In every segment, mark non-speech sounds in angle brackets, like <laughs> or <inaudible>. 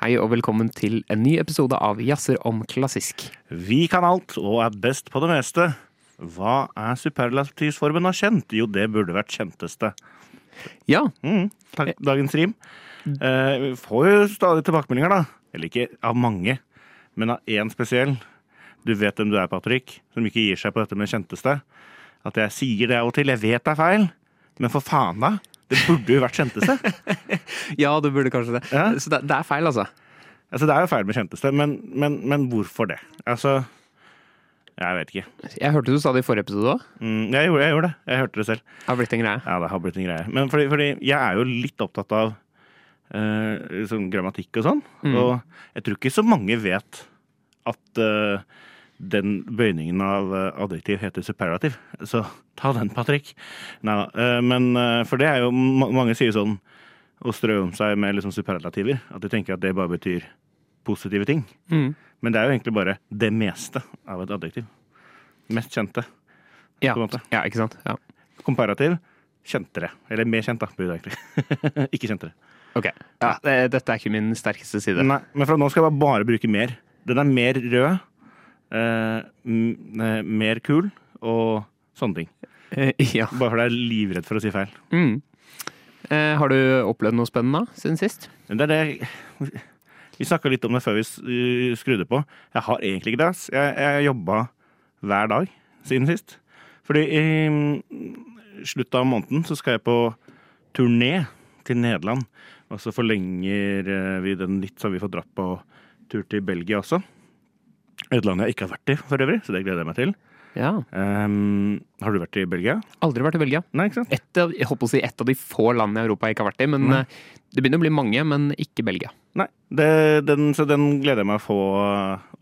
Hei og velkommen til en ny episode av Jazzer om klassisk. Vi kan alt og er best på det meste. Hva er superlativsformen av kjent? Jo, det burde vært kjenteste. Ja, Mm, takk, dagens rim. Eh, vi får jo stadig tilbakemeldinger, da. Eller ikke av mange, men av én spesiell. Du vet hvem du er, Patrick, som ikke gir seg på dette med kjenteste. At jeg sier det av og til. Jeg vet det er feil, men for faen, da. Det burde jo vært kjenteste. <laughs> ja det burde kanskje det. Ja. Så det, det er feil, altså. Altså, det er jo feil med kjenteste, men, men, men hvorfor det? Altså Jeg vet ikke. Jeg hørte du sa det i forrige episode òg. Mm, jeg, gjorde, jeg gjorde det. Jeg hørte det selv. Det Har blitt en greie. Ja, det har blitt en greie. Men fordi, fordi jeg er jo litt opptatt av uh, liksom grammatikk og sånn. Mm. Og jeg tror ikke så mange vet at eh, den bøyningen av eh, adjektiv heter superlativ. Så ta den, Patrick. Nei da. eh, men eh, for det er jo ma- Mange sier sånn å strø om seg med liksom superlativer. At de tenker at det bare betyr positive ting. Mm. Men det er jo egentlig bare det meste av et adjektiv. Mest kjente. Ja. Ja, ikke sant? Ja. Komparativ kjentere. Eller mer kjent, da. burde egentlig. <laughs> ikke kjentere. Ok. Ja, dette er ikke min sterkeste side. Nei, men fra nå skal jeg bare bruke mer. Den er mer rød, mer kul og sånne ting. Eh, ja. Bare fordi jeg er livredd for å si feil. Mm. Eh, har du opplevd noe spennende siden sist? Det er det Vi snakka litt om det før vi skrudde på. Jeg har egentlig ikke det. Jeg jeg jobba hver dag siden sist. Fordi i mm, slutten av måneden så skal jeg på turné til Nederland. Og så forlenger eh, vi den litt, så har vi fått dratt på tur til Belgia også. Et land jeg ikke har vært i for øvrig, så det gleder jeg meg til. Ja. Um, har du vært i Belgia? Aldri vært i Belgia. Nei, ikke sant? Et av, jeg håper å si et av de få landene i Europa jeg ikke har vært i. Men Nei. eh, det begynner å bli mange, men ikke Belgia. Nei, det, den, så den gleder jeg meg å få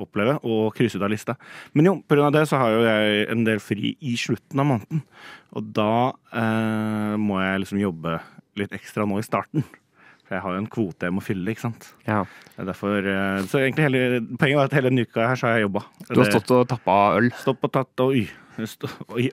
oppleve og krysse ut av lista. Men jo, pga. det så har jo jeg en del fri i slutten av måneden. Og da eh, må jeg liksom jobbe litt ekstra nå i starten. For jeg har jo en kvote jeg må fylle, ikke sant. Ja. Er derfor, eh, så egentlig hele, Poenget var at hele denne uka her så har jeg jobba. Du har stått og tappa øl. Stått og tatt og oi. Stå,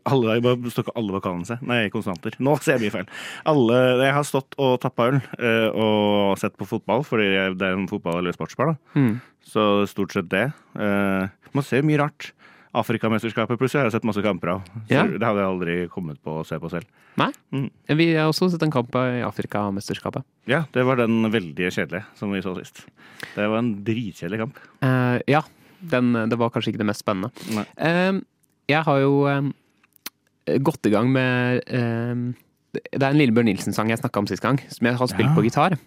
alle, jeg ikke alle vokalene seg. Nei, konsonanter. Nå ser jeg mye feil. Alle, jeg har stått og tappa øl eh, og sett på fotball, fordi det er en fotball- eller sportsbar. da. Mm. Så stort sett det. Eh, man ser mye rart. Afrikamesterskapet plutselig har jeg sett masse kamper av. Ja. Det hadde jeg aldri kommet på å se på selv. Nei. Mm. Vi har også sett en kamp i Afrikamesterskapet. Ja, det var den veldig kjedelige som vi så sist. Det var en dritkjedelig kamp. Uh, ja, den, det var kanskje ikke det mest spennende. Eh, jeg har jo uh, gått i gang med eh, Det er en Lillebjørn Nilsen-sang jeg snakka om sist gang, som jeg har spilt Ja. på gitar.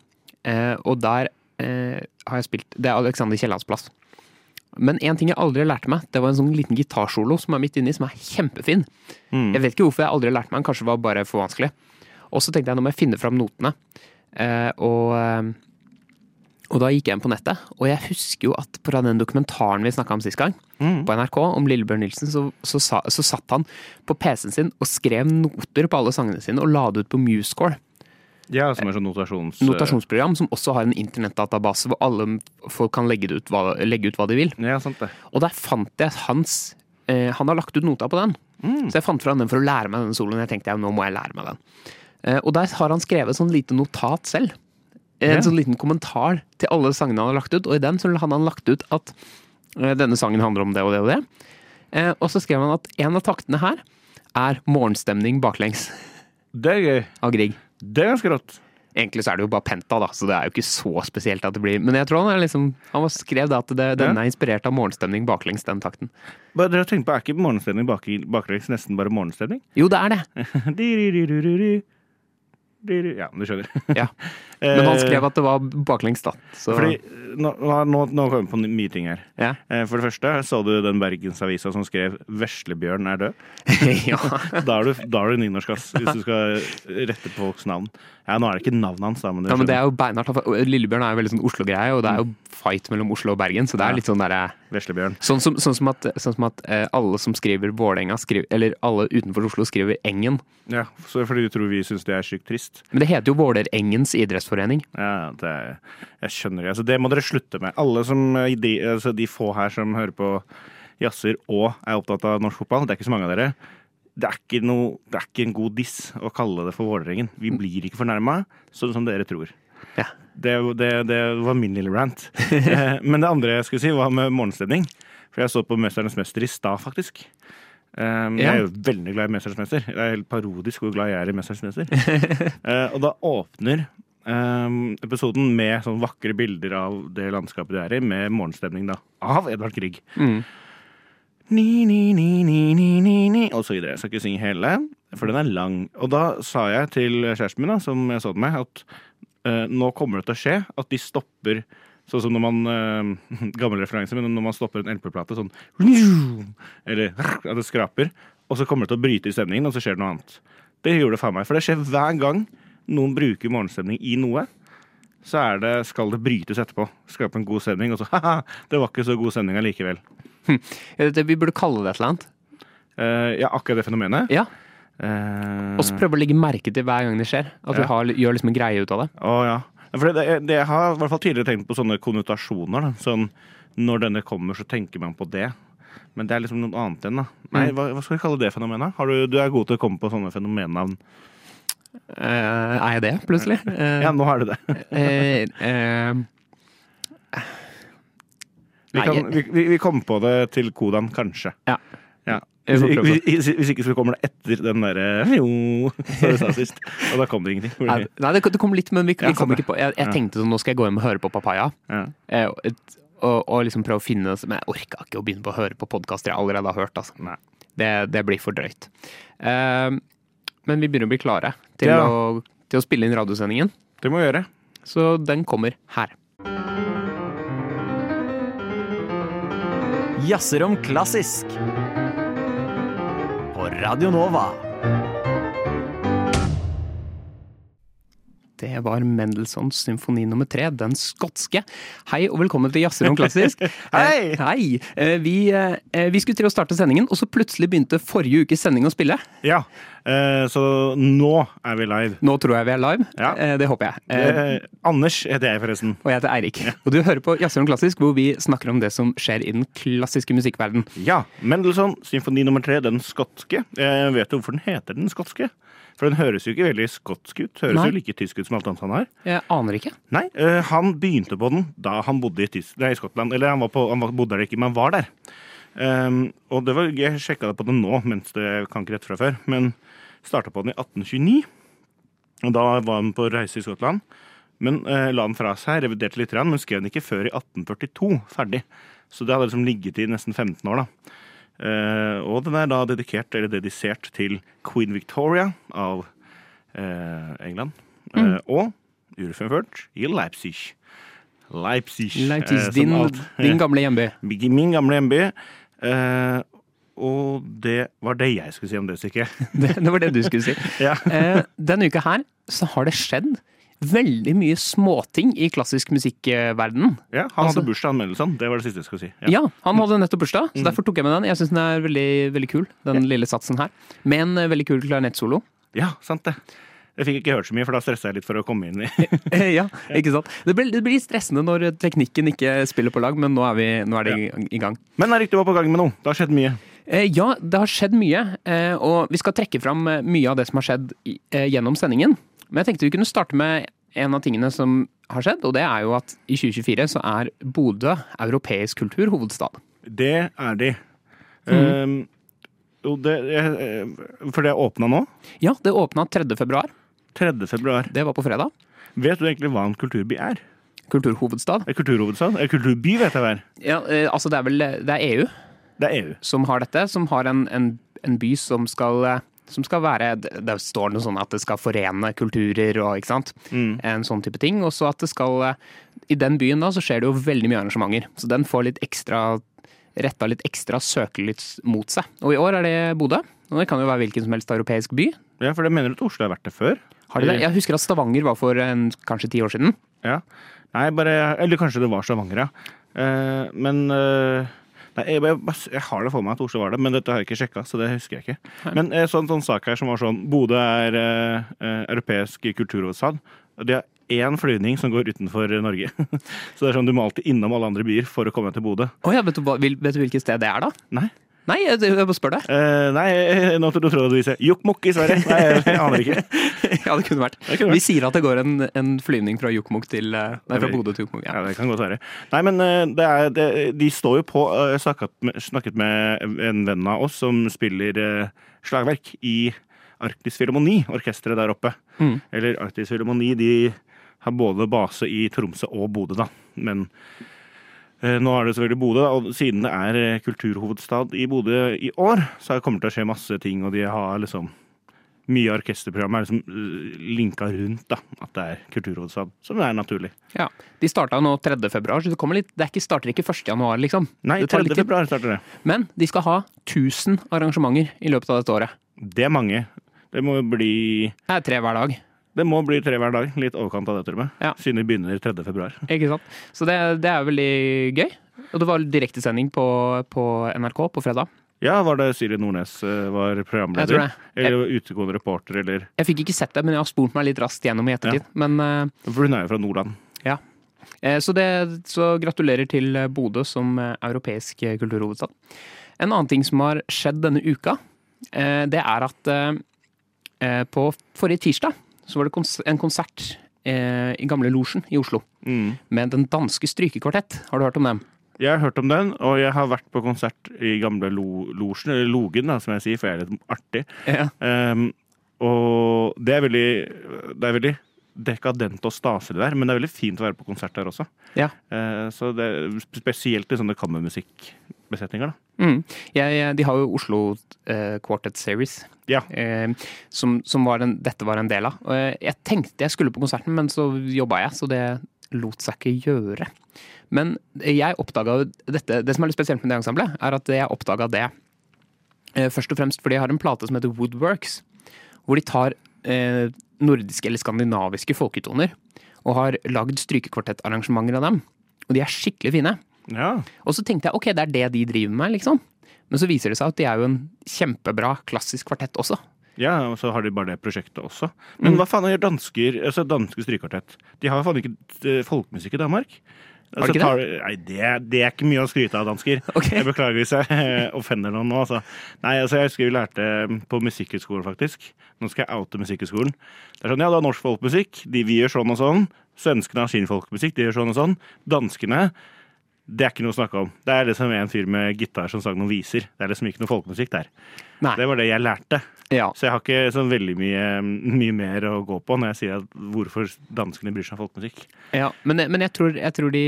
Eh, og der har jeg spilt Det er Alexander Kiellands plass. Men en ting jeg aldri lærte meg, det var en sånn liten gitarsolo som er midt inni, som er kjempefin. Mm. Jeg vet ikke hvorfor jeg aldri lærte meg den, kanskje det var bare for vanskelig. Og så tenkte jeg nå må jeg finne fram notene. Eh, og, eh, og da gikk jeg inn på nettet, og jeg husker jo at på den dokumentaren vi snakka om sist gang, Mm. på NRK om Lillebjørn Nilsen, så, så, sa, så satt han på PC-en sin og skrev noter på alle sangene sine og la det ut på MuseScore. Ja, som er sånn notasjons... Notasjonsprogram som også har en internettdatabase hvor alle folk kan legge, ut hva, legge ut hva de vil. Ja, sant det. Og der fant jeg hans eh, Han har lagt ut nota på den. Så jeg fant fram den for å lære meg denne soloen. Jeg tenkte ja, nå må jeg lære meg den. Eh, og der har han skrevet sånn lite notat selv. En yeah. sånn liten kommentar til alle sangene han har lagt ut. Og i den så hadde han lagt ut at eh, denne sangen handler om det og det og det. Eh, og så skrev han at en av taktene her er morgenstemning baklengs Det er gøy. av Grieg. Det er ganske rått. Egentlig så er det jo bare penta, da, så det er jo ikke så spesielt at det blir Men jeg tror han liksom Han skrev at det, denne er inspirert av morgenstemning baklengs, den takten. Bare dere har tenkt på, Er ikke morgenstemning bak, baklengs nesten bare morgenstemning? Jo, det er det. <laughs> Ja, du skjønner. Ja. <laughs> Men han skrev at det var baklengs, da. Så Fordi nå, nå, nå kommer vi på mye ting her. ja. Eh, For det første, så du den Bergensavisa som skrev 'Veslebjørn er død'? <laughs> ja. <laughs> Da er du, da er du nynorsk, ass. Hvis du skal rette på folks navn. Ja, nå er det ikke navnet hans, da, men, ja, men det er jo beinhardt. Lillebjørn er jo veldig sånn Oslo-greie, og det er jo fight mellom Oslo og Bergen, så det er litt sånn derre Veslebjørn. Sånn som, sånn som at, sånn som at eh, alle som skriver Vålerenga, eller alle utenfor Oslo skriver Engen. Ja, så fordi du tror vi syns det er sykt trist. Men det heter jo Vålerengens idrettsforening. Ja, det jeg skjønner det. Altså, det må dere slutte med. Alle som, de, altså, de få her som hører på jazzer og er opptatt av norsk fotball, det er ikke så mange av dere. Det er noe, det er ikke en god diss å kalle det for Vålerengen. Vi blir ikke fornærma, sånn som dere tror. Ja. Det, det, det var min lille rant. <laughs> Eh, Men det andre jeg skulle si, var med morgenstemning. For jeg så på 'Mesternes mester' i stad, faktisk. Eh, Jeg er jo veldig glad i 'Mesternes mester'. Det er helt parodisk hvor glad jeg er i 'Mesternes mester'. uh, <laughs> Og da åpner um, episoden med sånne vakre bilder av det landskapet du er i, med morgenstemning da, av Edvard Grieg. Mm. Ni, ni, ni, ni, ni, ni, ni, og så videre. Jeg skal ikke synge hele, for den er lang. Og da sa jeg til kjæresten min, da, som jeg så den med, at nå kommer det til å skje at de stopper Sånn som når man eh, <laughs> Gammel referanse, men når man stopper en LP-plate sånn Eller at det skraper. Og så kommer det til å bryte i stemningen, og så skjer det noe annet. Det gjorde det faen meg. For det skjer hver gang noen bruker morgenstemning i noe. Så er det, skal det brytes etterpå. Skape en god stemning, og så <laughs> ha-ha, det var ikke så god stemning allikevel. Eh, vi burde kalle det et eller annet. Eh, ja, akkurat det fenomenet. Ja. Eh, Og så prøve å legge merke til hver gang det skjer. At ja. du har, gjør liksom en greie ut av det. Å ja. For det, det, jeg har i hvert fall tidligere tenkt på sånne konnotasjoner. Da. Sånn, når denne kommer, så tenker man på det. Men det er liksom noe annet enn, da. Nei, Mm. hva, hva skal vi kalle det fenomenet? Har du, du er god til å komme på sånne fenomenavn. Uh, er jeg det, plutselig? Uh, <laughs> Ja, nå har du det. uh, eh, Vi, kan, vi, vi, vi kom på det til Kodan, kanskje. Ja. Ja. Vi Hvis, hvis, hvis ikke så kommer det etter den derre jo, som du sa sist. Og da kom det ingenting. Nei, nei, det, det kom litt, men vi, vi kom ikke på Jeg, jeg tenkte sånn, nå skal jeg gå hjem og høre på Papaya. ja. Eh, og, og, og liksom prøve å finne Men jeg orka ikke å begynne på å høre på podkaster jeg allerede har hørt. Altså. Nei. Det, det blir for drøyt. Uh, men vi begynner å bli klare til, Ja. å, til å spille inn radiosendingen. Det må vi gjøre. Så den kommer her. Jazzer om klassisk. På Radio Nova. Det var Mendelssohns symfoni nummer tre, den skotske. Hei og velkommen til Jazzerom klassisk. <laughs> Hei! Eh, Hei! Eh, Vi, eh, vi skulle til å starte sendingen, og så plutselig begynte forrige ukes sending å spille. Ja. Så nå er vi live. Nå tror jeg vi er live. Ja. Det håper jeg. Eh, Anders heter jeg, forresten. Og jeg heter Eirik. Og du hører på Jazzerom klassisk, hvor vi snakker om det som skjer i den klassiske musikkverden. Ja. Mendelssohn, symfoni nummer tre, den skotske. Jeg vet du hvorfor den heter den skotske. For den høres jo ikke veldig skotsk ut. Høres Nei. jo like tysk ut som alt annet han har. Jeg aner ikke. Nei, uh, han begynte på den da han bodde i, tysk, nei, i Skottland. Eller han, var på, han bodde der ikke, men han var der. Um, og det var, jeg sjekka det på den nå, mens det kan ikke rett fra før. Men starta på den i 1829. Og da var han på reise i Skottland. Men uh, la den fra seg, reviderte litt, men skrev den ikke før i 1842 ferdig. Så det hadde liksom ligget i nesten 15 år, da. Eh, og den er da dedikert, eller dedisert til Queen Victoria av eh, England. Eh, og urfremført i Leipzig. Leipzig. Leipzig, din, alt- din gamle hjemby. <laughs> Min gamle hjemby. Og det var det jeg skulle si om det stykket. <laughs> Det, det var det du skulle si. <laughs> ja. Denne uka her så har det skjedd veldig mye småting i klassisk musikkverden. ja, han Altså- hadde bursdag, han Mendelssohn. Det var det siste jeg skulle si. Ja, han hadde nettopp bursdag, Mm. så derfor tok jeg med den. Jeg syns den er veldig, veldig kul, den lille satsen her. Med en eh, veldig kul klarinettsolo. ja, sant det. Jeg fikk ikke hørt så mye, for da stressa jeg litt for å komme inn i <laughs> ja, ikke sant. Det blir, det blir stressende når teknikken ikke spiller på lag, men nå er, vi, nå er det i, i gang. Men Erik, du var på gang med noe. Det har skjedd mye. Eh, ja, det har skjedd mye, eh, og vi skal trekke fram mye av det som har skjedd gjennom sendingen. Men jeg tenkte vi kunne starte med en av tingene som har skjedd, og det er jo at i 2024 så er Bodø europeisk kulturhovedstad. Det er de. Mm. Um, jo, det, eh, for det åpna nå. Ja, det åpna 3. februar. 3. februar. Det var på fredag. Vet du egentlig hva en kulturby er? Kulturhovedstad. Er kulturhovedstad? Er kulturby, vet jeg hva er. Ja, eh, altså det er vel det er EU Det er EU. som har dette, som har en, en, en by som skal eh, som skal være Det står noe sånn at det skal forene kulturer og ikke sant. Mm. En sånn type ting. Og så at det skal eh, I den byen da så skjer det jo veldig mye arrangementer. Så den får litt ekstra retta litt ekstra søkelys mot seg. Og i år er det Bodø. Og det kan jo være hvilken som helst europeisk by. Ja, for det mener du at Oslo har vært det før? Har de det? Jeg husker at Stavanger var for en, kanskje ti år siden. Ja. Nei, bare Eller kanskje det var Stavanger, ja. Eh, men eh, Nei, jeg, jeg, jeg har det for meg at Oslo var det, men dette har jeg ikke sjekka, så det husker jeg ikke. Men en sånn, sånn sak her som var sånn Bodø er eh, eh, europeisk kulturhovedstad. Det er én flyvning som går utenfor Norge. <laughs> så det er sånn du må alltid innom alle andre byer for å komme til Bodø. Oh, ja, vet du, vet du hvilket sted det er, da? Nei. Nei, jeg, jeg bare spør deg. Uh, nei, <laughs> nå tror du vi si Jokkmokk i Sverige. Nei, jeg, jeg aner ikke. <laughs> Ja, det kunne vært. Det kunne vært. Vi sier at det går en, en flyvning fra Jokkmokk til eh, Nei, fra Bodø til Jokkmokk. Ja. Ja, det kan godt være. Nei, men eh, det er, det, de står jo på Jeg snakket med, snakket med en venn av oss som spiller slagverk i Arktis Filharmoni, orkesteret der oppe. Mm. Eller Arktis Filharmoni, de har både base i Tromsø og Bodø, da. Men nå er det selvfølgelig Bodø, og siden det er eh, kulturhovedstad i Bodø i år, så kommer det til å skje masse ting, og de har liksom mye av orkesterprogrammet er liksom eh, linka rundt da, at det er kulturhovedstad, som er naturlig. Ja. De starta nå 3. februar, så det, kommer litt, det er ikke, starter ikke 1. januar, liksom. Nei, det 3. februar starter det. Men de skal ha 1000 arrangementer i løpet av dette året. Det er mange. Det må jo bli Det er tre hver dag. Det må bli tre hver dag. Litt overkant av det, tror jeg. Ja. Siden vi begynner 3. februar. Ikke sant? Så det, det er veldig gøy. Og det var direktesending på, på NRK på fredag. Ja, var det Siri Nordnes var programleder? Jeg tror det. Eller utegående reporter, eller Jeg fikk ikke sett det, men jeg har spurt meg litt raskt gjennom i ettertid. Men eh, For hun er jo fra Nordland. Eh, Så, det, så gratulerer til eh, Bodø som eh, europeisk eh, kulturhovedstad. En annen ting som har skjedd denne uka, eh, det er at eh, eh, på forrige tirsdag så var det kons en konsert eh, i Gamle Losjen i Oslo Mm. med Den danske strykekvartett. Har du hørt om dem? Jeg har hørt om den, og jeg har vært på konsert i gamle Lo Losjen, eller Logen, da, som jeg sier, for jeg er litt artig. Ja. Um, og det er veldig Det er veldig dekadent og staselig der, men det er veldig fint å være på konsert der også. Ja. Eh, så det spesielt i sånne kammermusikkbesetninger, da. Mm. Jeg, de har jo Oslo eh, Quartet Series, Ja. eh, som, som var en, dette var en del av. Jeg, jeg tenkte jeg skulle på konserten, men så jobba jeg, så det lot seg ikke gjøre. Men jeg oppdaga dette Det som er litt spesielt med det ensemblet, er at jeg oppdaga det eh, først og fremst fordi jeg har en plate som heter Woodworks, hvor de tar eh, nordiske eller skandinaviske folketoner og har lagd strykekvartettarrangementer av dem. Og de er skikkelig fine. ja. Og så tenkte jeg ok, det er det de driver med, liksom. Men så viser det seg at de er jo en kjempebra klassisk kvartett også. Ja, og så har de bare det prosjektet også. Men Mm. hva faen gjør dansker, altså danske strykekvartett? De har jo faen ikke eh, folkemusikk i Danmark. Har det, tar, nei, det, det er ikke mye å skryte av, dansker. Okay. Jeg beklager hvis jeg eh, offender noen nå. Altså. Nei, altså, jeg husker vi lærte eh, på Musikkhøgskolen, faktisk. Nå skal jeg oute Musikkhøgskolen. Det er sånn, ja, du har norsk folkemusikk, de, vi gjør sånn og sånn. Svenskene har sin folkemusikk, de gjør sånn og sånn. Danskene det er ikke noe å snakke om. Det er liksom en fyr med gitar som sang noen viser. Det er liksom ikke noe folkemusikk der. Nei. Det var det jeg lærte. Ja. Så jeg har ikke så veldig mye, mye mer å gå på når jeg sier at hvorfor danskene bryr seg om folkemusikk. ja. Men, men jeg, tror, jeg tror de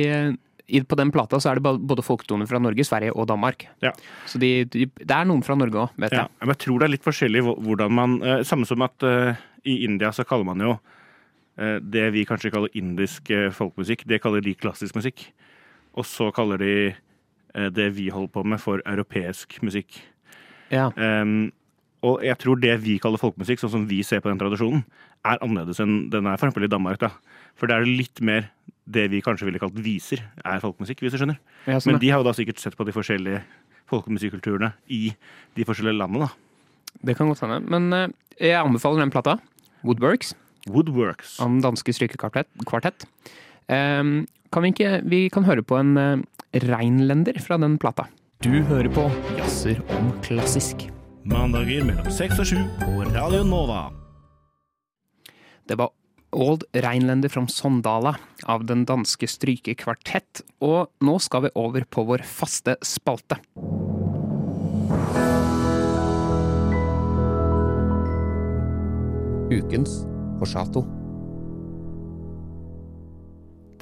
På den plata så er det både folketoner fra Norge, Sverige og Danmark. Ja. Så de, de, det er noen fra Norge òg, vet Ja, jeg. men jeg tror det er litt forskjellig hvordan man eh, Samme som at eh, i India så kaller man jo eh, det vi kanskje kaller indisk eh, folkemusikk, det kaller de klassisk musikk. Og så kaller de eh, det vi holder på med, for europeisk musikk. Ja. Um, og jeg tror det vi kaller folkemusikk, sånn som vi ser på den tradisjonen, er annerledes enn den er eksempel i Danmark. da. For det er litt mer det vi kanskje ville kalt viser, er folkemusikk, hvis du skjønner. Ja, sånn, Men de har jo da sikkert sett på de forskjellige folkemusikkulturene i de forskjellige landene, da. Det kan godt hende. Men eh, jeg anbefaler den plata. Woodworks. Woodworks. Om danske strykekvartett. Kvartett. Kan vi ikke Vi kan høre på en uh, reinlender fra den plata. Du hører på Jazzer om klassisk. Mandager mellom seks og sju på Radio Nova. Det var Old Reinlender from Sondala av den danske strykekvartett. Og nå skal vi over på vår faste spalte. Ukens Forsato.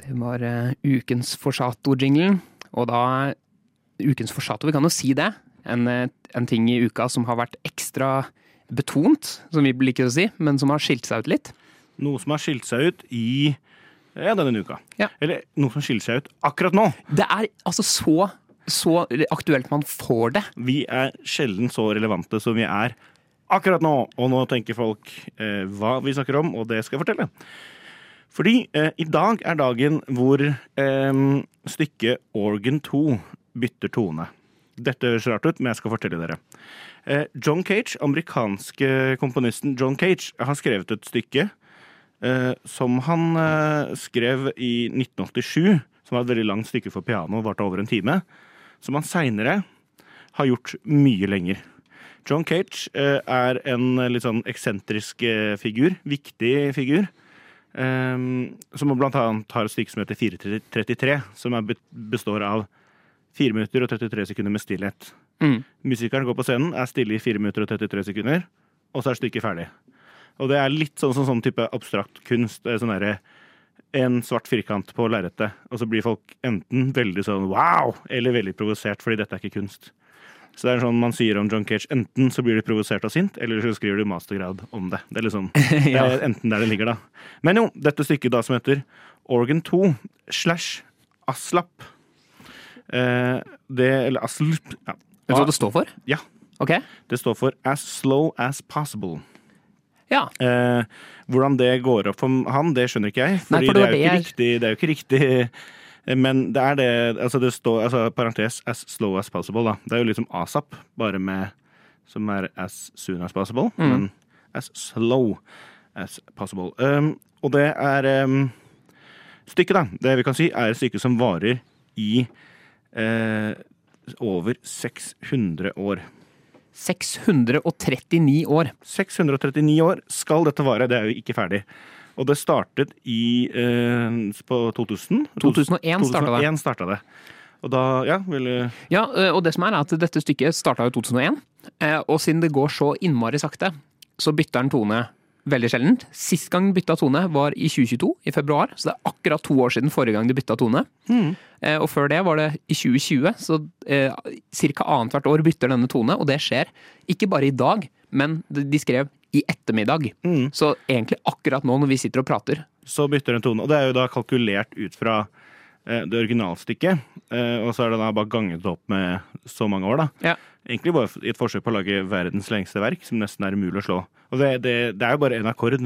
Det var eh, ukens Forsato-jinglen, og da Ukens Forsato, vi kan jo si det. En, eh, en ting i uka som har vært ekstra betont, som vi liker å si, men som har skilt seg ut litt. Noe som har skilt seg ut i ja, denne uka. Ja. Eller noe som skiller seg ut akkurat nå. Det er altså så, så aktuelt man får det. Vi er sjelden så relevante som vi er akkurat nå. Og nå tenker folk eh, hva vi snakker om, og det skal jeg fortelle. Fordi eh, i dag er dagen hvor eh, stykket Organ 2 bytter tone. Dette høres rart ut, men jeg skal fortelle dere. Eh, John Cage, amerikanske komponisten John Cage, har skrevet et stykke eh, som han eh, skrev i 1987. Som var et veldig langt stykke for piano, varte over en time. Som han seinere har gjort mye lenger. John Cage eh, er en litt sånn eksentrisk figur. Viktig figur. Um, som blant annet har et stykke som heter 433, som består av 4 minutter og 33 sekunder med stillhet. Mm. Musikeren går på scenen, er stille i 4 minutter og 33 sekunder, og så er stykket ferdig. Og det er litt sånn som sånn type abstrakt kunst. Sånn der, en svart firkant på lerretet, og så blir folk enten veldig sånn wow, eller veldig provosert fordi dette er ikke kunst. Så det er sånn man sier om John Cage. Enten så blir du provosert og sint, eller så skriver du mastergrad om det. Det er liksom <laughs> det er enten der det ligger, da. Men jo, dette stykket da som heter Organ 2 slash Aslap. Eh, det Eller Aslp ja. Vet du hva det står for? Ja. Ok. Det står for As Slow As Possible. Ja. Eh, hvordan det går opp for han, det skjønner ikke jeg. Nei, Fordi for det det, er jo ikke riktig, det er jo ikke riktig Men det er det Altså, det står altså, parentes as slow as possible, da. Det er jo liksom asap, bare med Som er as soon as possible, Mm. men as slow as possible. Um, og det er um, Stykket, da, det vi kan si, er et stykke som varer i eh, over 600 år. 639 år. 639 år skal dette vare. Det er jo ikke ferdig. Og det startet i eh, på 2000. 2001 startet det. 2001 startet det. Og da, ja, vil du Ja, og det som er, er at dette stykket starta i 2001, eh, og siden det går så innmari sakte, så bytter den tone veldig sjeldent. Sist gang den bytta tone var i 2022, i februar, så det er akkurat to år siden forrige gang de bytta tone. Mm. Og før det var det i 2020, så eh, ca. annethvert år bytter denne tone, og det skjer ikke bare i dag, men de skrev i ettermiddag. Så egentlig akkurat nå når vi sitter og prater. Så bytter den tone. Og det er jo da kalkulert ut fra eh, det originalstykket. Eh, og så er det da bare ganget opp med så mange år, da. Ja. Egentlig bare i et forsøk på å lage verdens lengste verk, som nesten er umulig å slå. Og det, det, det er jo bare en akkord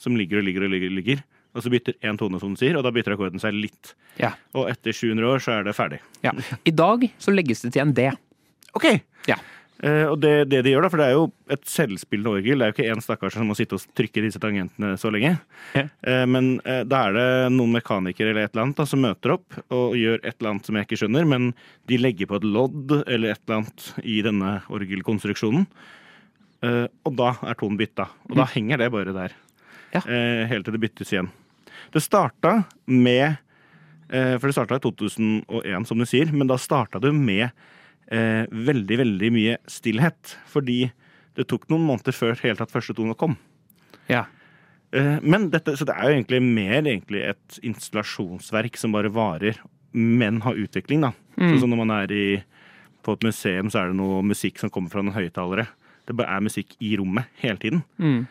som ligger og ligger og ligger. ligger. Og så bytter én tone, som du sier, og da bytter akkorden seg litt. Ja. Og etter 700 år så er det ferdig. ja. I dag så legges det til en D. <laughs> Ok! Ja. Eh, og det, det de gjør, da, for det er jo et selvspillende orgel. Det er jo ikke én stakkars som må sitte og trykke disse tangentene så lenge. Ja. Eh, men eh, da er det noen mekanikere eller et eller annet da, som møter opp og gjør et eller annet som jeg ikke skjønner, men de legger på et lodd eller et eller annet i denne orgelkonstruksjonen. Og da er tonen bytta. Og da henger det bare der. Ja. Helt til det byttes igjen. Det starta med For det starta i 2001, som du sier, men da starta det med eh, veldig, veldig mye stillhet. Fordi det tok noen måneder før helt tatt første tone kom. Ja. Eh, men dette, så det er jo egentlig mer egentlig et installasjonsverk som bare varer, men har utvikling, da. Sånn som når man er i, på et museum, så er det noe musikk som kommer fra noen høyttalere. Det bare er musikk i rommet hele tiden. Mm.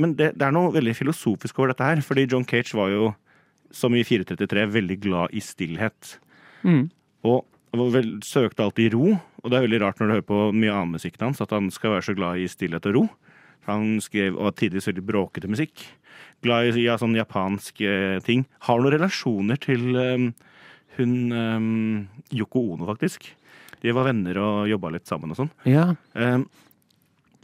Men det, det er noe veldig filosofisk over dette her, fordi John Cage var jo, som i 433, veldig glad i stillhet. Mm. Og vel, søkte alltid ro, og det er veldig rart når du hører på mye annen musikk hans, at han skal være så glad i stillhet og ro. Han skrev og var tidvis veldig bråkete musikk. Glad i ja, sånn japansk eh, ting. Har noen relasjoner til eh, hun eh, Yoko Ono, faktisk. De var venner og jobba litt sammen og sånn. ja. Eh,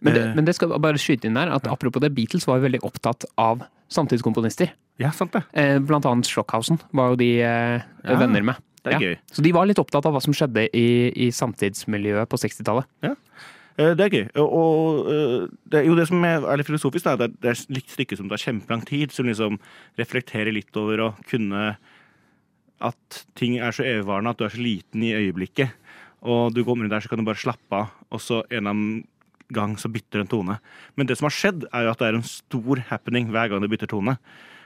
Men det, men det skal bare skyte inn der, at apropos det, Beatles var jo veldig opptatt av samtidskomponister. ja, sant det. Eh, Blant annet Stockhausen var jo de eh, Ja, venner med. Det er gøy. Så de var litt opptatt av hva som skjedde i, i samtidsmiljøet på 60-tallet. Ja. Det er gøy. Og, eh, det er jo det som er litt filosofisk, det er, det er et stykke som tar kjempelang tid, som liksom reflekterer litt over å kunne At ting er så evigvarende, at du er så liten i øyeblikket. Og du kommer inn der, så kan du bare slappe av, og så en gang så bytter en tone. Men det som har skjedd, er jo at det er en stor happening hver gang du bytter tone.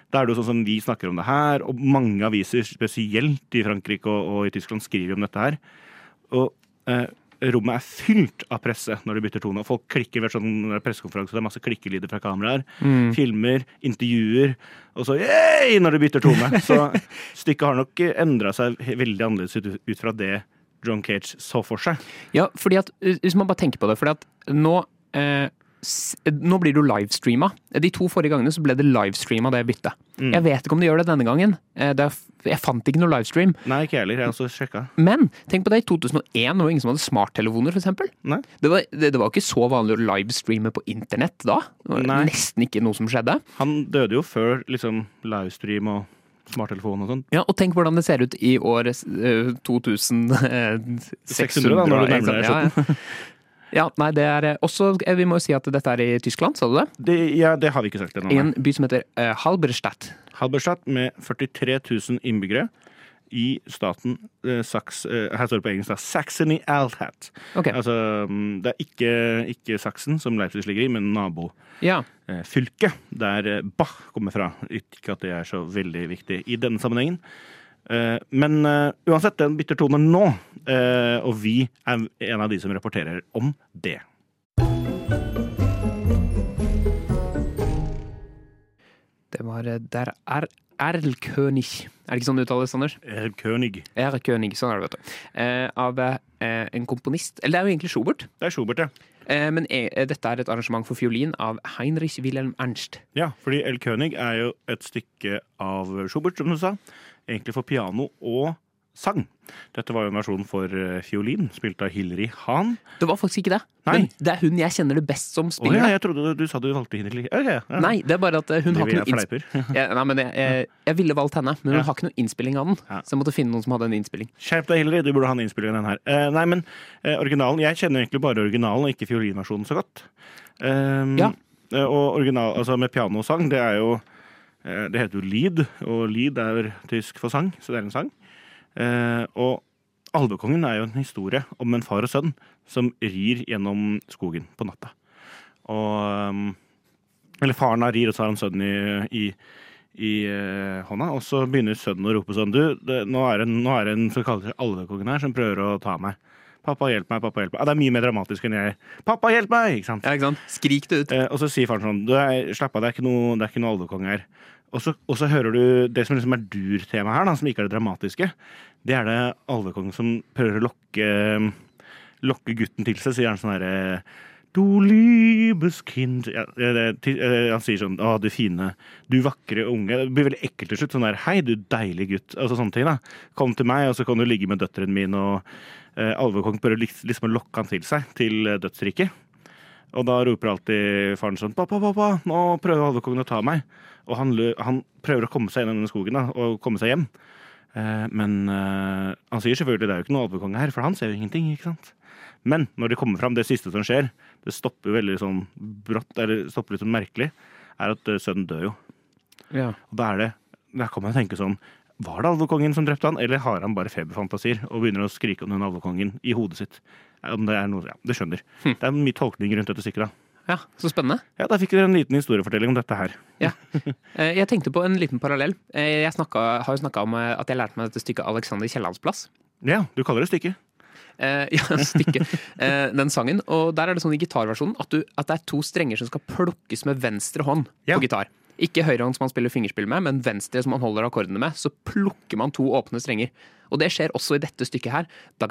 Da er det jo sånn som vi snakker om det her, og mange aviser, spesielt i Frankrike og, og i Tyskland, skriver om dette her. Og eh, rommet er fylt av presse når de bytter tone. Og folk klikker ved sånn pressekonferanse, det er masse klikkelyder fra kameraer. Filmer, intervjuer, og så yay når de bytter tone. <laughs> Så stykket har nok endra seg veldig annerledes ut, ut fra det John Cage så for seg. Ja, fordi at, hvis man bare tenker på det, fordi at nå eh, nå blir jo livestreama. De to forrige gangene så ble det livestreama det byttet. Mm. Jeg vet ikke om de gjør det denne gangen. Eh, Det er, jeg fant ikke noe livestream. Nei, ikke heller. Jeg har også sjekka. Men tenk på det, i 2001 det var ingen som hadde smarttelefoner, f.eks. Det, var- det, det var ikke så vanlig å livestreame på internett da. Det var Nei. nesten ikke noe som skjedde. Han døde jo før liksom livestream og smarttelefon og sånn. Ja, og tenk hvordan det ser ut i år eh, 2600. 600 da, når du nærmer deg sant? Ja, ja. Ja, nei, det er eh, også eh, Vi må jo si at dette er i Tyskland, sa du det? Det, ja, det har vi ikke sagt ennå. I en by som heter uh, Halberstadt. Halberstadt med 43 000 innbyggere i staten uh, Saks... uh, her står det på engelsk, da. Saxony Althat. Okay. Altså, mm, det er ikke, ikke Saksen, som Leipzig ligger i, men ja. nabofylket der Bach kommer fra. Ikke at det er så veldig viktig i denne sammenhengen. Eh, Men eh, uansett, den bytter tone nå, eh, og vi er en av de som rapporterer om det. Det var Der er Erlkönig. Er det ikke sånn det uttales, Anders? Erlkönig. König. Erlkönig, sånn er det, vet du. Eh, av eh, en komponist Eller det er jo egentlig Schubert. Det er Schubert, ja. Eh, men eh, dette er et arrangement for fiolin av Heinrich Wilhelm Ernst. Ja, fordi El König er jo et stykke av Schubert, som du sa. Egentlig for piano og sang. Dette var jo en versjon for eh, fiolin, spilt av Hilary Hahn. Det var faktisk ikke det. Nei. Men det er hun jeg kjenner det best som spiller. spiller. ja, jeg trodde du, du sa du valgte Hilary Okay, ja. Nei, det er bare at hun hun har ikke noe jeg innsp- fleiper? <laughs> ja, Nei, men jeg, jeg, jeg ville valgt henne, men hun Ja. har ikke noe innspilling av den. Så jeg måtte finne noen som hadde en innspilling. Skjerp deg, Hilary, du burde ha en innspilling av den her. Uh, nei, men uh, originalen Jeg kjenner egentlig bare originalen og ikke fiolinversjonen så godt. Um, Ja. eh, Og original, altså med pianosang, det er jo eh, Det heter jo lyd, og lyd er tysk for sang, så det er en sang. Eh, og Alvekongen er jo en historie om en far og sønn som rir gjennom skogen på natta. Og um, Eller faren har rir, og så har han sønnen i, i i eh, hånda, og så begynner sønnen å rope sånn Du, det, nå er det en, nå er det en som kaller seg alvekongen her, som prøver å ta meg. Pappa, hjelp meg, pappa, hjelp meg. Ja, det er mye mer dramatisk enn jeg. Pappa, hjelp meg! Ikke sant? Ja, ikke sant? Skrik det ut. Eh, og så sier faren sånn du, Slapp av, det er ikke noe, det er ikke noe alvekonge her. Og så, og så hører du det som liksom er dur-temaet her, da, som ikke er det dramatiske. Det er det alvekongen som prøver å lokke, lokke gutten til seg, sier han sånn herre Du liebes kind ja, det, Han sier sånn Å, du fine, du vakre unge. Det blir veldig ekkelt til slutt. Sånn der Hei, du deilige gutt. Altså sånne ting, da. Kom til meg, og så kan du ligge med døtrene mine, og eh, alvekongen prøver liksom å lokke han til seg, til eh, dødsriket. Og da roper alltid faren sånn 'Pappa, pappa, nå prøver alvekongen å ta meg.' Og han, han prøver å komme seg gjennom denne skogen da, og komme seg hjem. Eh, men eh, han sier selvfølgelig det er jo ikke noe alpekonge her, for han ser jo ingenting. ikke sant? Men når det kommer fram, det siste som skjer, det stopper jo veldig sånn brått, eller stopper litt sånn merkelig, er at eh, sønnen dør jo. Ja. Og da er det Da kan man tenke sånn Var det alvekongen som drepte han, eller har han bare feberfantasier og begynner å skrike om den alvekongen i hodet sitt? Om det er noe Ja, det skjønner. Det er mye tolkning rundt dette stykket, da. Ja, så spennende. Ja, Da fikk dere en liten historiefortelling om dette her. Ja. Eh, Jeg tenkte på en liten parallell. Eh, Jeg snakka- har jo snakka om eh, at jeg lærte meg dette stykket Alexander Kiellands plass. Ja, du kaller det stykke. Eh, ja, stykket. Eh, den sangen. Og der er det sånn i gitarversjonen at, du, at det er to strenger som skal plukkes med venstre hånd Ja. på gitar. Ikke høyrehånd som man spiller fingerspill med, men venstre som man holder akkordene med. Så plukker man to åpne strenger. Og det skjer også i dette stykket her. De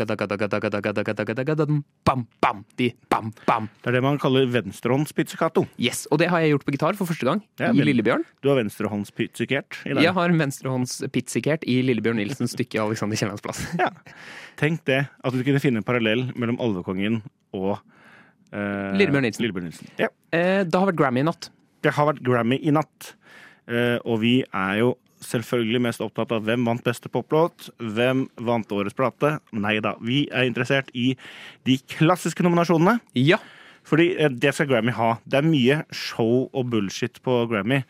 bam, bam. Det er det man kaller venstrehåndspizzicato. Yes, og det har jeg gjort på gitar for første gang. Ja, I Lillebjørn. Du har venstrehåndspizzikert i dag? Jeg har venstrehåndspizzikert i Lillebjørn Nilsens stykke Alexander Kiellands plass. <laughs> ja. Tenk det, at du kunne finne en parallell mellom Alvekongen og eh, Lillebjørn Nilsen. Lillebjørn Nilsen. Ja. Eh, det har vært Grammy i natt. Det har vært Grammy i natt, eh, og vi er jo selvfølgelig mest opptatt av hvem vant beste poplåt, hvem vant årets plate. Nei da, vi er interessert i de klassiske nominasjonene. Ja. Fordi eh, det skal Grammy ha. Det er mye show og bullshit på Grammy,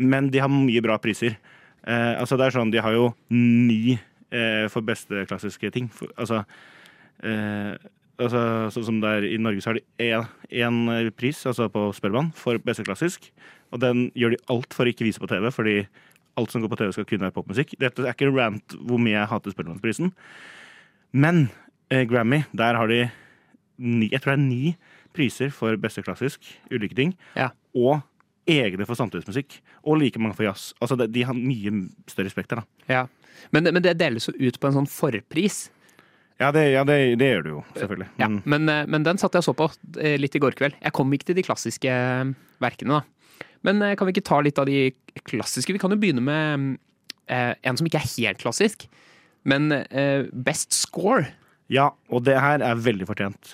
men de har mye bra priser. Eh, altså det er sånn, De har jo ni eh, for beste klassiske ting. For, altså, eh, altså Sånn som det er i Norge, så har de én pris altså på Spellemann for beste klassisk. Og den gjør de alt for å ikke vise på TV, fordi alt som går på TV, skal kun være popmusikk. Dette er ikke rant hvor mye jeg hater Spørremannsprisen. Men eh, Grammy, der har de ni, jeg tror det er ni priser for beste klassisk, ulike ting, Ja. og egne for samtidsmusikk. Og like mange for jazz. Altså, de har mye større spekter, da. ja. Men, men det deles jo ut på en sånn forpris. Ja, det, ja, det, det gjør du jo, selvfølgelig. Ja, Men men, eh, den satt jeg og så på eh, litt i går kveld. Jeg kom ikke til de klassiske eh, verkene, da. Men kan vi ikke ta litt av de klassiske? Vi kan jo begynne med eh, en som ikke er helt klassisk, men eh, Best Score, ja, og det her er veldig fortjent.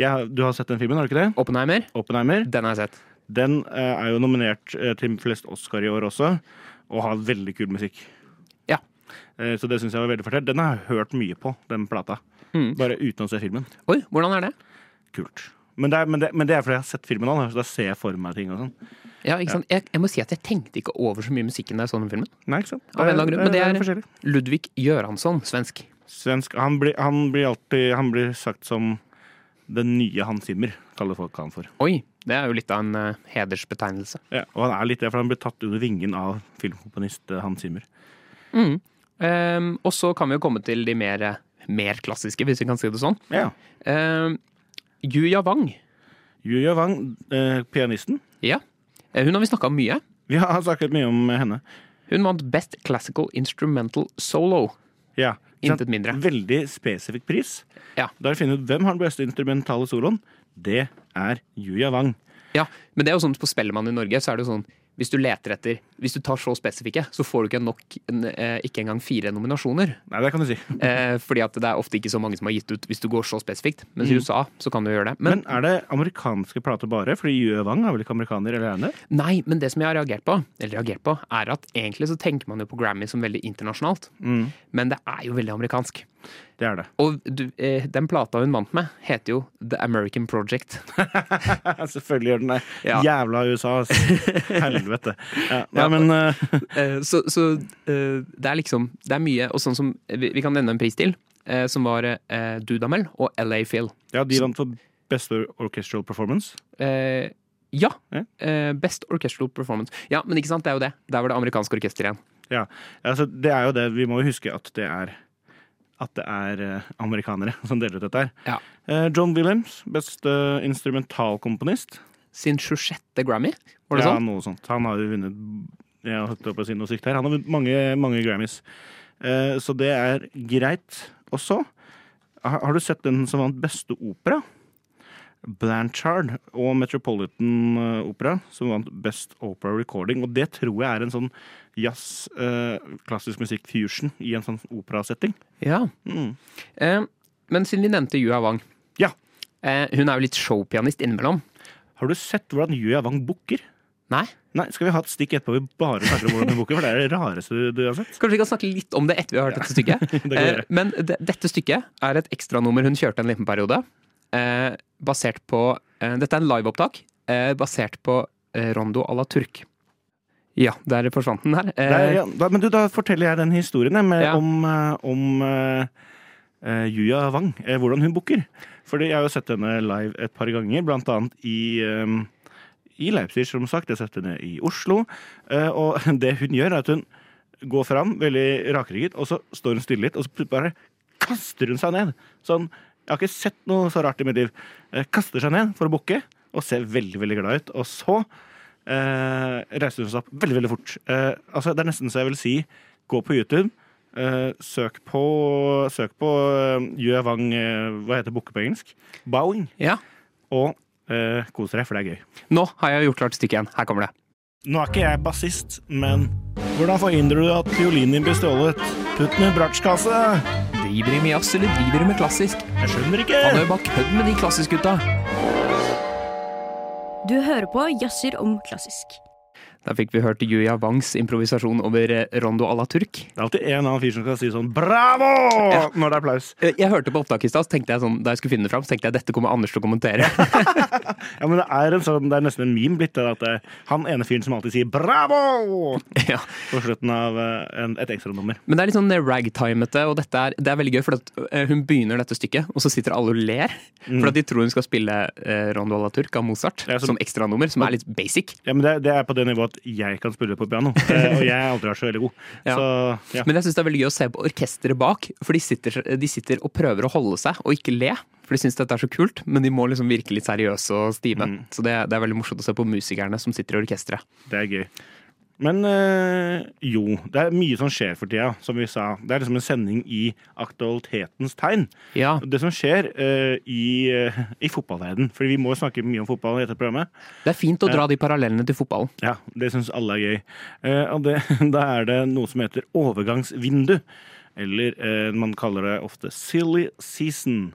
Jeg, du har sett den filmen, har du ikke det? Oppenheimer. Oppenheimer. Den har jeg sett. Den eh, er jo nominert til flest Oscar i år også, og har veldig kul musikk. Eh, Så det syns jeg var veldig fortell. Den har jeg hørt mye på, den plata. Mm. Bare uten å se filmen. Oi, hvordan er det? Kult. Men det, er, men, det, men det er fordi jeg har sett filmen nå, så da ser jeg for meg ting og sånn. Ja, ikke sant? Jeg, jeg må si at jeg tenkte ikke over så mye musikken da jeg så den filmen. Nei, ikke sant? Av en eller annen grunn, men det er- Ludvig Göransson, svensk. Svensk. Han blir, han blir alltid Han blir sagt som den nye Hans Zimmer, kaller folk han for. Oi, det er jo litt av en uh, hedersbetegnelse. Ja, og han er litt det, for han blir tatt under vingen av filmkomponist eh, Hans Zimmer. Mm. Ehm, og så kan vi jo komme til de mer, mer klassiske, hvis vi kan si det sånn. Ja. Um, Yuya Wang. Yuya Wang, eh, pianisten. Ja. Eh, Hun har vi snakka mye. Vi har snakket mye om henne. Hun vant Best Classical Instrumental Solo. Ja. Intet mindre. Veldig spesifikk pris. Ja. Da har vi funnet ut hvem har den beste instrumentale soloen. Det er Yuya Wang. Ja, men det er jo sånn på Spellemann i Norge, så er det jo sånn hvis du leter etter Hvis du tar så spesifikke, så får du ikke nok en, eh, ikke engang fire nominasjoner. Nei, det kan du si. <laughs> Eh, fordi at det er ofte ikke så mange som har gitt ut hvis du går så spesifikt. Mens i USA så kan du gjøre det. Men, Men er det amerikanske plater bare? Fordi Yue Wang er vel ikke amerikaner, eller er det? nei, men det som jeg har reagert på, eller reagert på, er at egentlig så tenker man jo på Grammy som veldig internasjonalt. Mm, Men det er jo veldig amerikansk. Det er det. Og du, eh, den plata hun vant med, heter jo The American Project. <laughs> Selvfølgelig gjør den det. Ja. Jævla USA. <laughs> Helvete. Ja, nei, Ja, men uh... <laughs> Så så eh, det er liksom Det er mye. Og sånn som Vi, vi kan nevne en pris til, eh, som var Dudamel og LA Phil. ja, de vant for Best Orchestral Performance. Eh, ja. Best Orchestral Performance. Ja, men ikke sant, det er jo det. Der var det amerikanske orkester igjen. Ja, altså, det er jo det. Vi må jo huske at det er at det er eh, amerikanere <laughs> som deler ut dette her. Ja. Eh, John Williams, beste instrumentalkomponist. Sin 26. Grammy, var det ja, sånn? noe sånt. Han har jo vunnet Jeg har holdt på å si noe sykt her. Han har vunnet mange, mange Grammys. Eh, så det er greit. Og så har har du sett den som vant beste opera? Blanchard og Metropolitan eh, Opera, som vant Best Opera Recording. Og det tror jeg er en sånn jazz, eh, klassisk musikk-fusion i en sånn operasetting. Ja. Mm. Eh, men siden vi nevnte Yua Wang Ja. eh, Hun er jo litt showpianist innimellom. Har du sett hvordan Yua Wang booker? Nei? Nei, Skal vi ha et stikk etterpå vi bare snakker om hvordan hun booker? For det er det rareste du, du har sett. Kanskje vi kan snakke litt om det etter vi har hørt dette stykket. <laughs> Det Eh, men dette stykket er et ekstranummer hun kjørte en liten periode. Eh, basert på eh, Dette er en liveopptak eh, basert på eh, Rondo à la Turk. Ja, der forsvant den her. Eh, Nei, ja, da, men du, da forteller jeg den historien med, Ja. om, eh, om eh, eh, Yuya Wang. hvordan hun booker. Fordi jeg har jo sett henne live et par ganger, blant annet i, eh, i Leipzig, som sagt. Jeg har sett henne i Oslo. og <laughs> det hun gjør, er at hun går fram, veldig rakrygget, og så står hun stille litt, og så bare kaster hun seg ned. Sånn Jeg har ikke sett noe så rart i mitt liv. Eh, kaster seg ned for å bukke og ser veldig, veldig glad ut. Og så eh, reiser hun seg opp veldig, veldig fort. Eh, altså, det er nesten så jeg vil si gå på YouTube. eh, søk på, søk på uh, Yue Wang eh, Hva heter bukke på engelsk? Bowing. ja. Og uh, kos dere, for det er gøy. Nå har jeg gjort klart stykket igjen. Her kommer det. Nå er ikke jeg bassist, men hvordan forhindrer du at fiolinen din blir stjålet? Putt den i bratsjkasse! Driver de med jazz, eller driver de med klassisk? Jeg skjønner ikke! Han er jo bare kødd med de klassisk-gutta. Du hører på Jazzer om klassisk. Der fikk vi hørt Yuya Wangs improvisasjon over eh, Rondo à la Turk. Det er alltid en annen fyr som skal si sånn 'bravo!' Ja. når det er applaus. Eh, Jeg hørte på opptaket i stad, så sånn, da jeg skulle finne det fram, så tenkte jeg dette kommer Anders til å kommentere. <laughs> Ja, men det er, en sånn, det er nesten en meme blitt, det at det, han ene fyren som alltid sier 'bravo!' <laughs> ja. på slutten av eh, en, et ekstranummer. Men det er litt sånn ragtimete, og dette er, det er veldig gøy, for at eh, hun begynner dette stykket, og så sitter alle og ler. For at de tror hun skal spille eh, Rondo à la Turk av Mozart Ja, som- som ekstranummer, som er litt basic. Ja, men det, det er på det nivået at jeg kan spille på piano, eh, og jeg har aldri vært så veldig god. <laughs> Ja. Så ja. Men jeg syns det er veldig gøy å se på orkesteret bak, for de sitter, de sitter og prøver å holde seg og ikke le. For de syns dette er så kult, men de må liksom virke litt seriøse og stive. Mm. Så det, det er veldig morsomt å se på musikerne som sitter i orkesteret. Det er gøy. Men øh, jo, det er mye som skjer for tida, som vi sa. Det er liksom en sending i aktualitetens tegn. Ja, Det som skjer øh, i, øh, i fotballverden, for vi må snakke mye om fotball i dette programmet. det er fint å dra de parallellene til fotballen. Ja, det syns alle er gøy. Uh, og det, <laughs> da er det noe som heter overgangsvindu. Eller man kaller det ofte silly season.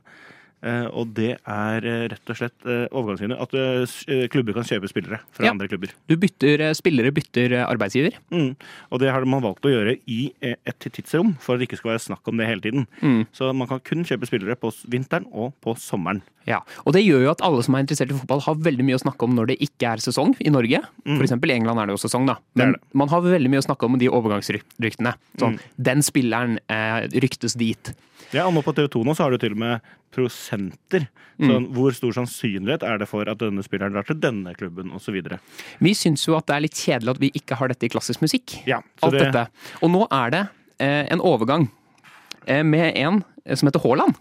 Eh, og det er eh, rett og slett eh. At s- eh, klubber kan kjøpe spillere fra Ja. andre klubber. Du bytter spillere, bytter arbeidsgiver. Mm. Og det har man valgt å gjøre i et tidsrom, for at det ikke skal være snakk om det hele tiden. Mm. Så man kan kun kjøpe spillere på vinteren og på sommeren. Ja, og det gjør jo at alle som er interessert i fotball har veldig mye å snakke om når det ikke er sesong i Norge. For eksempel i England er det jo sesong, da. Men Det det. Man har veldig mye å snakke om de overgangsryktene. Sånn, Mm. den spilleren eh, ryktes dit. Ja, og nå på TV 2 nå så har du til og med prosenter. Mm. Sånn, Hvor stor sannsynlighet er det for at denne spilleren drar til denne klubben, osv. Vi syns jo at det er litt kjedelig at vi ikke har dette i klassisk musikk. Ja, så Alt det- dette. Og nå er det eh, en overgang eh, med en eh, som heter Haaland.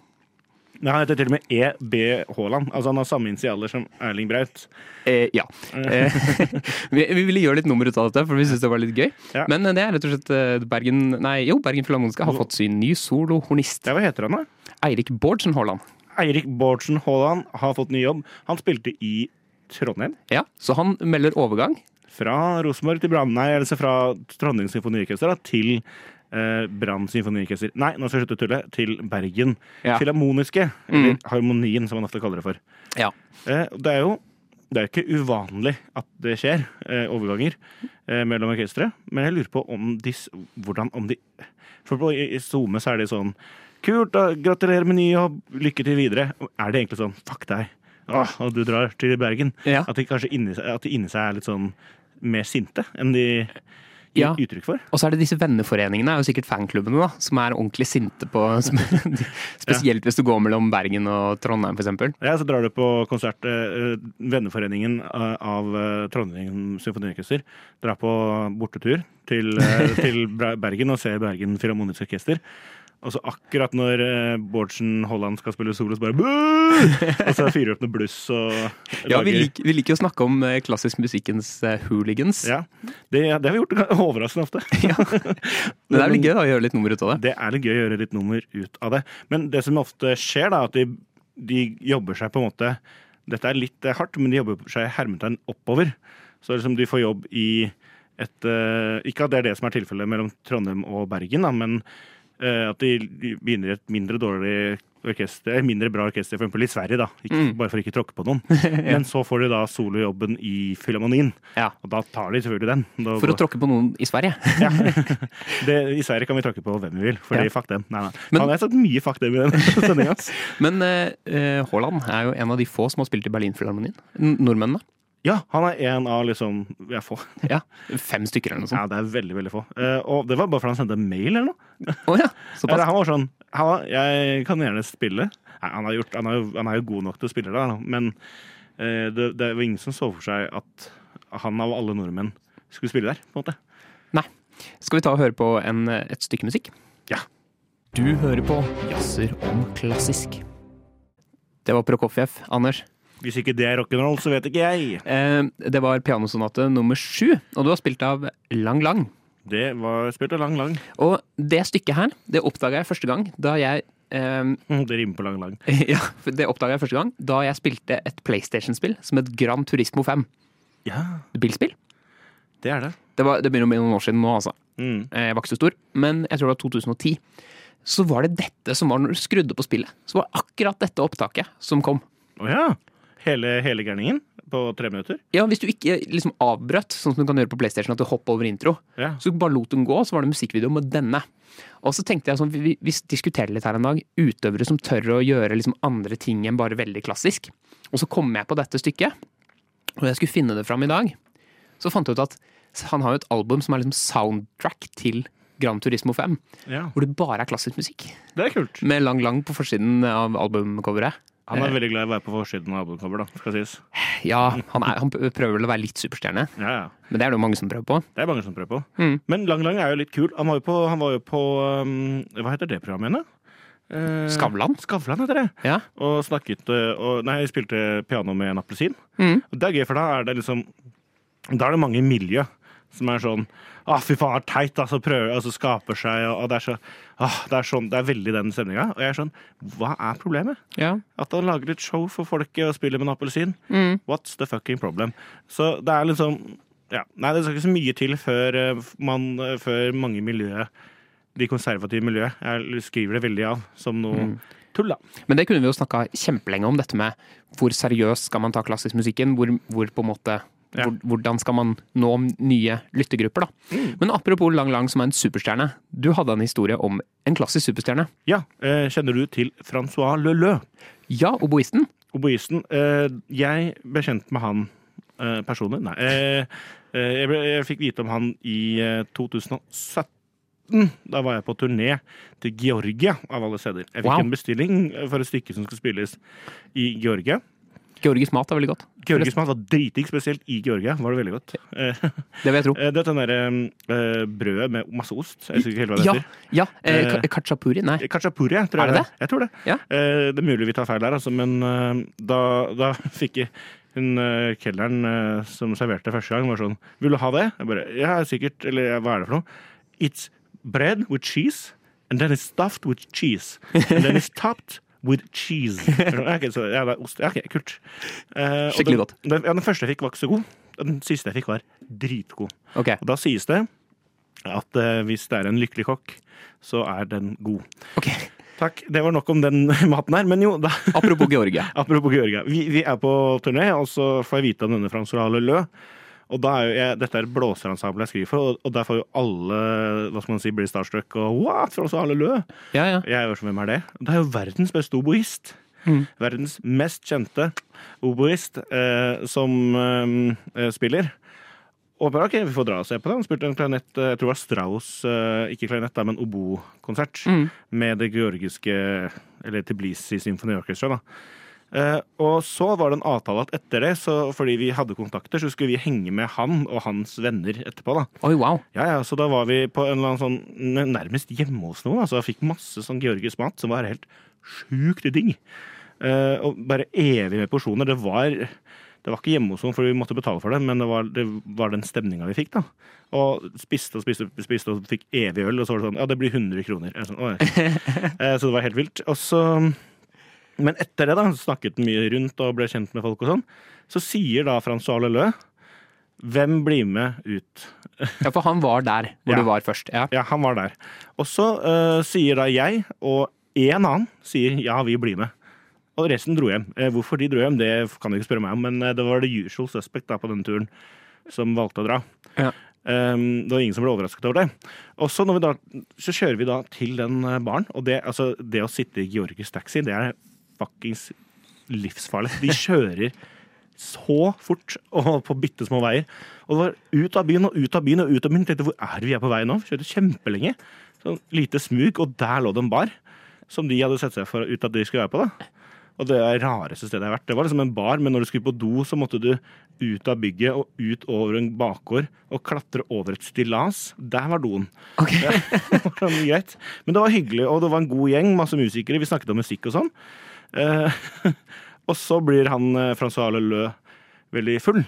Nei, Han heter til og med EB Haaland. Altså Han har samme initialer som Erling Braut. Eh, ja. Eh, <laughs> vi, vi ville gjøre litt nummer ut av dette, for vi syntes det var litt gøy. Ja. Men eh, det er rett og slett eh, Bergen Nei, jo, Bergen Filharmoniske har fått sin ny solohornist. Ja, hva heter han, da? Eirik Bårdsen Haaland. Eirik Bårdsen Haaland har fått ny jobb. Han spilte i Trondheim. Ja, så han melder overgang. Fra Rosenborg til Brann, nei, altså fra Trondheim Symfoniorkester til eh, Brann Symfoniorkester. Nei, nå skal jeg slutte å tulle. Til Bergen Ja. Filharmoniske. Eller Harmonien, som man ofte kaller det for. Ja. Eh, det er jo det er jo ikke uvanlig at det skjer, eh, overganger eh, mellom orkestre. Men jeg lurer på om de s- hvordan om de For på, i, i SoMe så er det sånn Kult, da, gratulerer med ny jobb, lykke til videre. Er det egentlig sånn fuck deg, Åh, og du drar til Bergen? Ja. At de kanskje inni seg, at de inni seg er litt sånn mer sinte enn de Ja. uttrykk for? Og så er det disse venneforeningene, er jo sikkert fanklubbene, da, som er ordentlig sinte på <laughs> som- Spesielt hvis du går mellom Bergen og Trondheim, f.eks. Ja, så drar du på konsert eh, Venneforeningen eh, av eh, Trondheim Symfoniorkester. Drar på bortetur til, eh, <laughs> til Bergen og ser Bergen Filharmoniske Orkester. Og så akkurat når eh, Bårdsen Holland skal spille solo, så bare <laughs> Og så fyrer opp noe bluss og Ja, vi lik, vi liker å snakke om eh, klassisk musikkens eh, hooligans. Ja, det, det har vi gjort <laughs> overraskende ofte. <laughs> Men det er vel gøy da, å gjøre litt nummer ut av det. Det er litt gøy å gjøre litt nummer ut av det. Men det som ofte skjer, da, at de, de jobber seg på en måte Dette er litt hardt, men de jobber seg hermetegn oppover. Så liksom de får jobb i et Ikke at det er det som er tilfellet mellom Trondheim og Bergen, da, men at de begynner et mindre dårlig orkester, eh, mindre bra orkester, for eksempel i Sverige, da. Ikke, Bare for ikke tråkke på noen. <laughs> Men så får de da solojobben i Filharmonien, Ja. og da tar de selvfølgelig den. Da For å tråkke på noen i Sverige. <laughs> det, I Sverige kan vi tråkke på hvem vi vil, fordi Ja. fuck dem. Nei, nei. Men- Han har sagt mye fuck dem i den <laughs> sendinga. Men Haaland uh, Haaland er jo en av de få som har spilt i Berlinfilharmonien. Nordmennene. Ja, han er en av liksom er få. <laughs> Ja, Fem stykker eller noe sånt. Ja, det er veldig, veldig få. Eh, og det var bare fordi han sendte en mail eller noe. Å ja, Eller, såpass. han var sånn Halla, Jeg kan gjerne spille. Nei, han, har gjort, han, er jo, han er jo god nok til å spille der, da, men eh, det, det var ingen som så for seg at han av alle nordmenn skulle spille der, på en måte. Nei. Skal vi ta og høre på en, et stykke musikk? Ja. Du hører på Jazzer om klassisk. Det var Prokofjev, Anders. Hvis ikke det er rock'n'roll, så vet ikke jeg. Eh, det var pianosonate nummer sju, og du har spilt av Lang Lang. Det var spilt av lang, lang. Og det stykket her, det oppdaga jeg første gang da jeg Mm, <laughs> Det rimer på lang, lang. <laughs> Ja, det oppdaga jeg første gang da jeg spilte et PlayStation-spill som het Gran Turismo 5. Ja, Bilspill. det er det. Det, var, det begynner å bli noen år siden nå, altså. Mm. Eh, Jeg var ikke så stor, men jeg tror det var 2010. Så var det dette som var når du skrudde på spillet. Så var akkurat dette opptaket som kom. Oh, ja. Hele, hele gærningen på tre minutter? Ja, Hvis du ikke liksom avbrøt, sånn som du kan gjøre på PlayStation, at du hopper over intro, Ja. så bare lot den gå, så var det musikkvideo med denne. Og så tenkte jeg sånn, vi, vi diskuterte litt her en dag, utøvere som tør å gjøre liksom andre ting enn bare veldig klassisk. Og så kom jeg på dette stykket, og jeg skulle finne det fram i dag. Så fant jeg ut at han har jo et album som er liksom soundtrack til Gran Turismo 5, ja. hvor det bare er klassisk musikk. Det er kult. Med Lang Lang på forsiden av albumcoveret. Han er veldig glad i å være på forsiden av albumcover, da, skal sies. Ja, han, er, han prøver vel å være litt superstjerne, Ja, ja. men det er det jo mange som prøver på. Det er mange som prøver på. Mm. Men Lang Lang er jo litt kul. Han var jo på, han var jo på um, Hva heter det programmet da? Eh, Skavlan? Skavlan heter det. Ja. Og snakket eh, og, Nei, jeg spilte piano med en appelsin. Mm. Det er gøy, for da er det liksom Da er det mange i miljø som er sånn ah, fy faen, teit, altså, prøver, altså skaper seg, og, og det er så ah, det, er sånn, det er veldig den stemninga. Og jeg er sånn Hva er problemet? Ja. At han lager litt show for folket og spiller med en appelsin. Mm. What's the fucking problem? Så det er liksom ja, Nei, det skal ikke så mye til før, eh, man, eh, før mange i miljøet, de konservative miljøet, jeg skriver det veldig av som noe Mm. tull. Men det kunne vi jo snakka kjempelenge om, dette med hvor seriøst skal man ta klassisk musikken? Hvor, hvor på en måte Ja. Hvordan skal man nå nye lyttergrupper, da? Mm. Men apropos Lang Lang, som er en superstjerne. Du hadde en historie om en klassisk superstjerne. Ja, eh, kjenner du til Francois Leleu? Ja, oboisten. Oboisten. Eh, jeg ble kjent med han eh, personlig. Nei. Jeg, ble, jeg fikk vite om han i eh, 2017. Da var jeg på turné til Georgia, av alle steder. Jeg fikk Wow. en bestilling for et stykke som skulle spilles i Georgia. Georgisk mat er veldig godt. Georgisk mat var dritdigg, spesielt i Georgia. var det veldig godt. Det vil jeg tro. eh, det er den derre eh, brødet med masse ost. Jeg husker ikke helt hva det Ja, heter. ja eh, Eh, Kachapuri? Nei. Kachapuri, tror jeg det det? Jeg tror det. Ja. Det er mulig vi tar feil der, altså, men da, da fikk jeg hun kelneren som serverte første gang, var sånn Vil du ha det? Jeg bare Ja, sikkert. Eller hva er det for noe? It's bread with cheese, and then it's stuffed with cheese. And then it's topped with cheese. Okay, ok, så, ja, det er ost. Ja, ok, kult. Eh, og Skikkelig den, godt. Den, ja, den første jeg fikk, var ikke så god. Den siste jeg fikk, var dritgod. Ok. Og da sies det at eh, hvis det er en lykkelig kokk, så er den god. ok. Takk. Det var nok om den <laughs> maten her. Men jo, da, Apropos Georgia. <laughs> apropos Georgia. Vi, vi er på turné, og så får jeg vite om denne Francois Leleu. Og da er jo jeg, Dette er et blåserensemble jeg skriver for, og, og der får jo alle hva skal man si, bli starstruck. Og what, For alle lø! Ja, ja. Jeg jo som hvem er det? Det er jo verdens beste oboist. Mm. Verdens mest kjente oboist eh, som eh, spiller. Og bare, ok, vi får dra og se på det. Han spilte en klarinett, eh, jeg tror det var Strauss, eh, ikke klarinett, men obo-konsert. Mm. Med det georgiske, eller Orchestra. da. Og så var det en avtale at etter det, så, fordi vi hadde kontakter, så skulle vi henge med han og hans venner etterpå. da. Oi, wow. Ja, ja, Så da var vi på en eller annen sånn nærmest hjemme hos noen. altså fikk masse sånn georgisk mat som var helt sjukt digg. Eh, og bare evig med porsjoner. Det var, det var ikke hjemme hos noen, for vi måtte betale for det, men det var, det var den stemninga vi fikk. da. Og spiste og spiste, spiste og fikk evig øl, og så var det sånn Ja, det blir 100 kroner. Er Sånn. <laughs> Eh, så det var helt vilt. Og så men etter det, da, snakket mye rundt og ble kjent med folk og sånn, så sier da Francois Leleu Hvem blir med ut? Ja, for han var der hvor Ja. du var først. Ja. Ja, han var der. Og så uh, sier da jeg og en annen sier ja, vi blir med. Og resten dro hjem. Eh, hvorfor de dro hjem, det kan du ikke spørre meg om, men eh, det var the usual suspect da på denne turen som valgte å dra. Ja. Um, det var ingen som ble overrasket over det. Og så, da, så kjører vi da til den baren, og det, altså, det å sitte i Georgisk taxi, det er fuckings livsfarlig. De kjører så fort og på bitte små veier. Og det var ut av byen og ut av byen og ut av byen. Tenkte, hvor er det vi er på vei nå? Kjørte kjempelenge. Sånn lite smug, og der lå det en bar som de hadde sett seg for ut at de skulle være på. da. Og det er rareste stedet jeg har vært. Det var liksom en bar, men når du skulle på do, så måtte du ut av bygget og ut over en bakgård og klatre over et stillas. Der var doen. Ok. <laughs> Det var. Men det var hyggelig, og det var en god gjeng. Masse musikere. Vi snakket om musikk og sånn. Eh, <laughs> og så blir han eh, Francois Leleu veldig full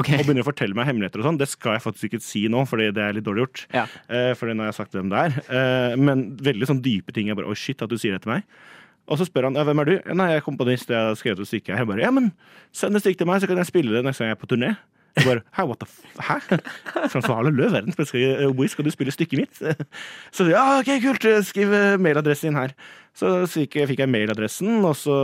Okay. og begynner å fortelle meg hemmeligheter og sånn. Det skal jeg faktisk ikke si nå, fordi det er litt dårlig gjort. Ja. Eh, fordi nå har jeg sagt hvem det er. Eh, men veldig sånn dype ting. Jeg bare oh shit, at du sier det til meg. Og så spør han ja, hvem er du? Nei, jeg er komponist, jeg har skrevet et stykke. Jeg bare ja, men send et stykke til meg, så kan jeg spille det neste gang jeg er på turné. Jeg bare, Hæ, what the f... Hæ? Francois Leleu, verdens beste oboist, skal du spille stykket mitt? Så ja, ok, kult, skriv eh, mailadressen din her. Så fikk jeg, fikk jeg mailadressen, og så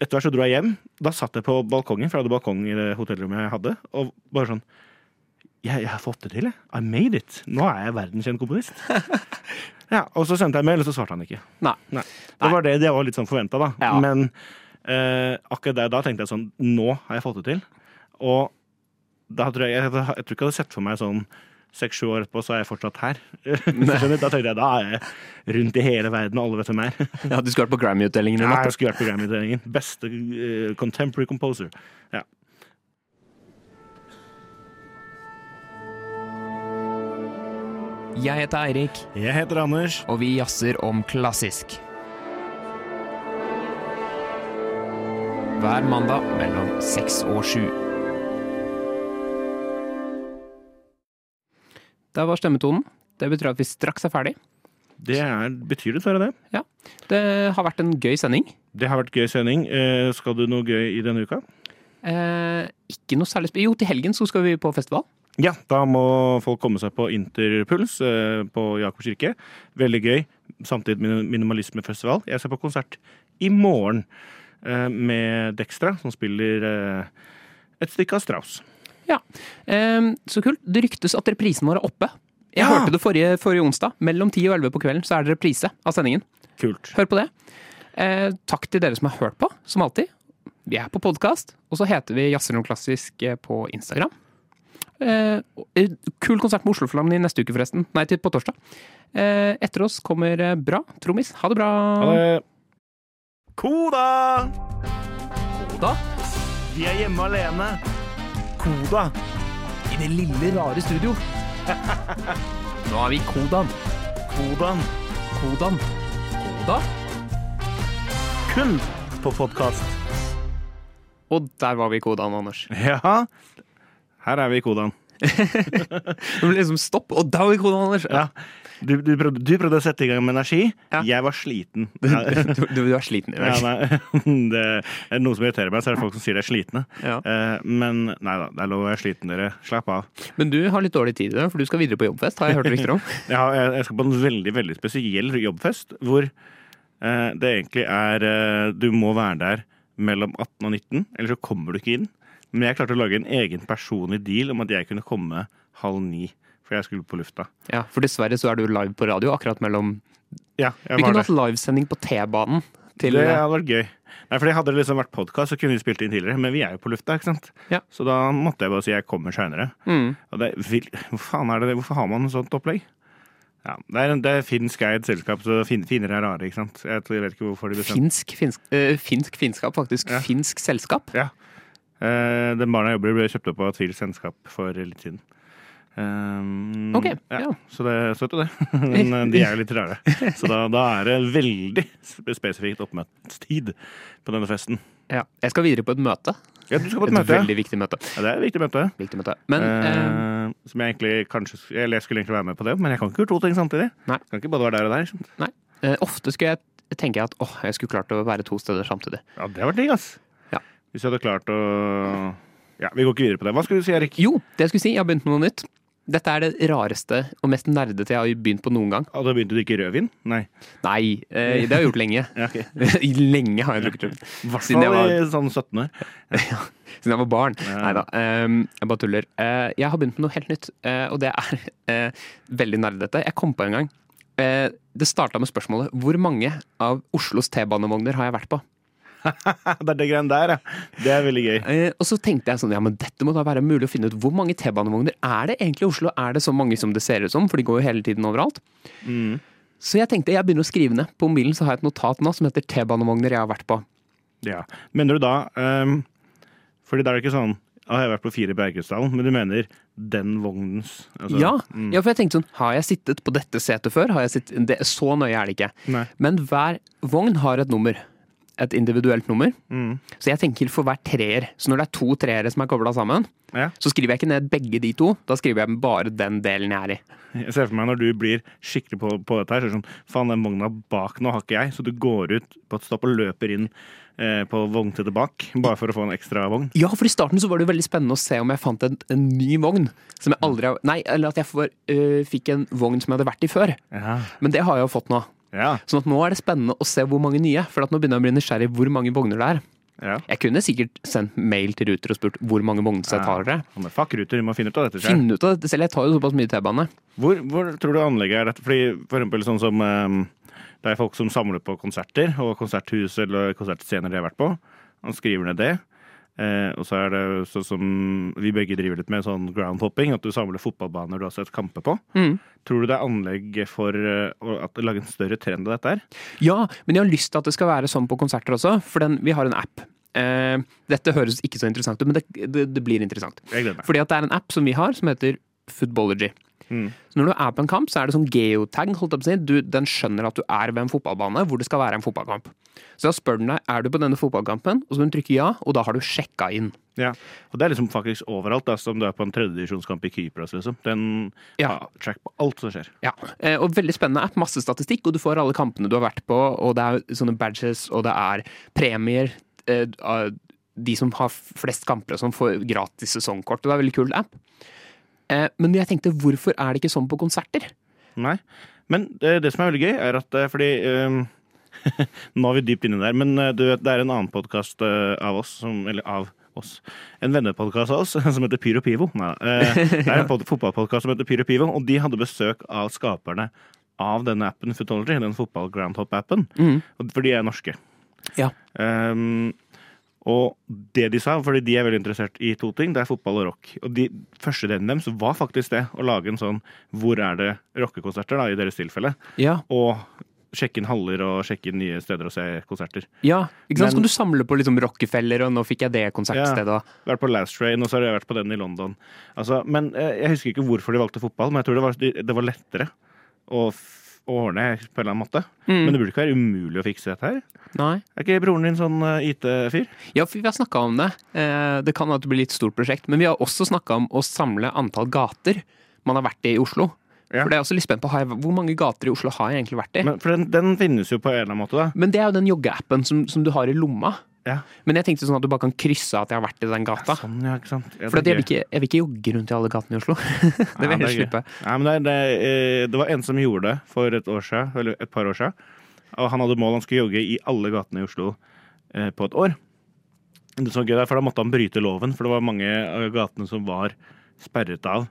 etter hvert så dro jeg hjem. Da satt jeg på balkongen, for jeg hadde balkong i det hotellrommet jeg hadde, og bare sånn jeg, jeg har fått det til, jeg. I made it. Nå er jeg verdenskjent komponist. <laughs> ja, Og så sendte jeg mail, og så svarte han ikke. Nei. Nei. Det var det det var litt sånn forventa, da. Ja. Men eh, akkurat der da tenkte jeg sånn Nå har jeg fått det til. Og da tror jeg, jeg, jeg tror ikke jeg hadde sett for meg sånn seks-sju år etterpå, så er jeg fortsatt her. <laughs> Da tenkte jeg da er jeg rundt i hele verden, og alle vet hvem jeg er. Ja, du skulle vært på Grammy-utdelingen i Ja, jeg skulle vært på Grammy-utdelingen. Beste uh, contemporary composer. Ja. Jeg heter Eirik, Jeg heter Anders. og vi jazzer om klassisk. Hver mandag mellom seks og sju. Der var stemmetonen. Det betyr at vi straks er ferdig. Det er, betyr det, tror jeg det. Det har vært en gøy sending. Det har vært gøy sending. Eh, skal du noe gøy i denne uka? Eh, ikke noe særlig Jo, til helgen så skal vi på festival. Ja, da må folk komme seg på Interpuls eh, på Jakob kirke. Veldig gøy. Samtidig min- minimalismefestival. Jeg skal på konsert i morgen eh, med Dextra, som spiller eh, et stykke av Strauss. Ja, Ehm, Så kult. Det ryktes at reprisen vår er oppe. Jeg Ja! hørte det forrige, forrige onsdag. Mellom 10 og 11 på kvelden så er det reprise av sendingen. Kult. Hør på det. Eh, takk til dere som har hørt på, som alltid. Vi er på podkast, og så heter vi Jazzer noe klassisk eh, på Instagram. Eh, eh, kul konsert med Osloflammen i neste uke, forresten. Nei, til på torsdag. Eh, etter oss kommer eh, Bra Trommis. Ha det bra. Ha det. Koda! Koda. Vi er hjemme alene. Koda. I det lille, rare studio. <laughs> Nå er vi Kodan. Kodan. Kodan. Koda. Kun på podkast. Og der var vi i Kodan, Anders. Ja. Her er vi i Kodaen. <laughs> Det ble liksom stopp, og da var vi i Kodan, Anders. Ja. Du, du, prøvde, du prøvde å sette i gang med energi. Ja. Jeg var sliten. <laughs> Du, du, er sliten i Ja, dag. <laughs> Ja, det er noe som irriterer meg, så er det folk som sier de er slitne. Ja. Eh, men nei da, det er lov å være sliten, dere. Slapp av. Men du har litt dårlig tid i dag, for du skal videre på jobbfest, har jeg hørt rykter om. <laughs> Jeg jeg skal på en veldig veldig spesiell jobbfest, hvor eh, det egentlig er eh, Du må være der mellom 18 og 19, eller så kommer du ikke inn. Men jeg klarte å lage en egen personlig deal om at jeg kunne komme halv ni. For jeg skulle på lufta. Ja, For dessverre så er du live på radio akkurat mellom Ja, jeg var Vi kunne hatt livesending på T-banen til Det hadde vært gøy. Nei, for Hadde det liksom vært podkast, så kunne vi spilt inn tidligere. Men vi er jo på lufta, ikke sant? Ja. Så da måtte jeg bare si jeg kommer seinere. mm. Og det vil- Hvor faen det det? Hvorfor har man en sånt opplegg? Ja, det er, det er finsk eid selskap, så fin, finere er rare, ikke sant? Jeg, jeg vet ikke hvorfor de bestemte Finsk, finsk, øh, finsk finskap, faktisk. Ja. Finsk selskap. Ja. Eh, den barna jeg jobber i, ble kjøpt opp av et finsk selskap for litt siden. Um, Ok, ja. Så det er du det. <laughs> Men eh, de er jo litt rare. <laughs> Så da, da er det veldig sp- spesifikt oppmøtstid på denne festen. Ja. Jeg skal videre på et møte. Ja, du skal på Et et møte. veldig viktig møte. Ja, det er et viktig møte. Viktig møte. Men eh, som jeg egentlig kanskje Eller jeg skulle egentlig være med på det, men jeg kan ikke gjøre to ting samtidig. Nei. Kan ikke både være der og der. ikke Nei. eh, ofte skulle jeg tenke at åh, jeg skulle klart å være to steder samtidig. Ja, det var digg, ass. Ja. Hvis jeg hadde klart å Ja, vi går ikke videre på det. Hva skulle du si, Erik? Jo, det jeg skulle si, jeg har begynt med noe nytt. Dette er det rareste og mest nerdete jeg har begynt på noen gang. Og da begynte du ikke rødvin? Nei. Nei, eh, det har jeg gjort lenge. <laughs> Ja, okay. <laughs> lenge har jeg drukket rødvin. I hvert Siden jeg fall var- i sånn 17 år. <laughs> ja, Siden jeg var barn. Ja. Nei da, jeg bare tuller. Uh, jeg har begynt med noe helt nytt, uh, og det er uh, veldig nerdete. Jeg kom på en gang. Det starta med spørsmålet hvor mange av Oslos T-banevogner har jeg vært på? <laughs> det er det greiene der, ja. Det er veldig gøy. Eh, og så tenkte jeg sånn, ja men dette må da være mulig å finne ut. Hvor mange T-banevogner er det egentlig i Oslo? Er det så mange som det ser ut som? For de går jo hele tiden overalt. Mm. Så jeg tenkte jeg begynner å skrive ned. På mobilen så har jeg et notat nå som heter T-banevogner jeg har vært på. Ja. Mener du da um, Fordi da er det ikke sånn «Å, jeg har vært på fire i Bergensdalen, men du mener den vognens altså, ja, mm. ja, for jeg tenkte sånn, har jeg sittet på dette setet før? Har jeg sittet, det, så nøye er det ikke. Nei. Men hver vogn har et nummer. Et individuelt nummer. Mm. Så jeg tenker for hver treer. Så når det er to treere som er kobla sammen, Ja. så skriver jeg ikke ned begge de to. Da skriver jeg bare den delen jeg er i. Jeg ser for meg når du blir skikkelig på, på dette her, så sånn Faen, den vogna bak nå har ikke jeg. Så du går ut på et stopp og løper inn eh, på vognsetet bak, bare for å få en ekstra vogn. Ja, for i starten så var det veldig spennende å se om jeg fant en, en ny vogn. Som jeg aldri har Nei, eller at jeg for, øh, fikk en vogn som jeg hadde vært i før. Ja. Men det har jeg jo fått nå. Ja. Sånn at nå er det spennende å se hvor mange nye. For at nå begynner jeg å bli nysgjerrig hvor mange vogner det er. ja. Jeg kunne sikkert sendt mail til Ruter og spurt hvor mange vognsett har dere. Fuck Ruter, vi må finne ut av dette selv. Finne ut av dette selv. Jeg tar jo såpass mye T-bane. Hvor, hvor tror du anlegget er dette? Fordi for eksempel sånn som ehm, Det er folk som samler på konserter, og konserthus eller konsertscener de har vært på. Han skriver ned det. Eh, og så er det sånn som vi begge driver litt med, sånn groundhopping. At du samler fotballbaner du har sett kamper på. Mm. Tror du det er anlegg for eh, å lage en større trend av dette her? Ja, men jeg har lyst til at det skal være sånn på konserter også, for den, vi har en app. Eh, dette høres ikke så interessant ut, men det, det, det blir interessant. Fordi at det er en app som vi har, som heter Footballogy. Mm. Så når du er på en kamp, så er det sånn geotag. holdt jeg på å si. Du, den skjønner at du er ved en fotballbane hvor det skal være en fotballkamp. Så da spør den deg er du på denne fotballkampen, og så må du trykke ja, og da har du sjekka inn. Ja. Og det er liksom faktisk overalt, da, som du er på en tredjedivisjonskamp i Kypros, liksom. Den Ja. har track på alt som skjer. Ja, eh, og veldig spennende app. Masse statistikk, og du får alle kampene du har vært på, og det er sånne badges, og det er premier. eh, De som har flest kamper og sånn, får gratis sesongkort, og det er en veldig kul app. Eh, men jeg tenkte, hvorfor er det ikke sånn på konserter? Nei. Men det, det som er veldig gøy, er at eh, fordi um, <laughs> Nå er vi dypt inne der, men eh, du vet, det er en annen podkast av oss, som, eller av oss, en vennepodkast av oss, <laughs> som heter Pyro Pivo. Nei, eh, det er en pod- fotballpodkast som heter Pyro Pivo, og de hadde besøk av skaperne av denne appen Footology, den fotball-groundhop-appen. Mm. For de er norske. Ja. Um, og det de sa, fordi de er veldig interessert i to ting, det er fotball og rock. Og de første delen deres var faktisk det, å lage en sånn Hvor er det rockekonserter, da, i deres tilfelle? Ja, Og sjekke inn haller og sjekke inn nye steder og se konserter. ja. Ikke sant? Så kan du samle på liksom Rockefeller, og nå fikk jeg det konsertstedet. Ja, Vært på Last Train, og så har jeg vært på den i London. Altså, men eh, Jeg husker ikke hvorfor de valgte fotball, men jeg tror det var, det var lettere å, å ordne på en eller annen måte. Mm. Men det burde ikke være umulig å fikse dette her. Nei. Er ikke broren din sånn eh, IT-fyr? Ja, for vi har snakka om det. Eh, Det kan at det blir litt stort prosjekt. Men vi har også snakka om å samle antall gater man har vært i i Oslo. Ja. For det er også litt spent på. Hvor mange gater i Oslo har jeg egentlig vært i? Men, Men, for den, den finnes jo på en eller annen måte, da. det er jo den joggeappen som, som du har i lomma. Ja. Men jeg tenkte sånn at du bare kan krysse at jeg har vært i den gata. Sånn, ja, ikke sant. Ja, For jeg, vil ikke, jeg vil ikke jogge rundt i alle gatene i Oslo. <laughs> det vil jeg helst slippe. Nei, men det, det, eh, det var en som gjorde det for et år siden, eller et par år siden. Og han hadde mål han skulle jogge i alle gatene i Oslo eh, på et år. Det som var gøy der, for Da måtte han bryte loven, for det var mange av gatene som var sperret av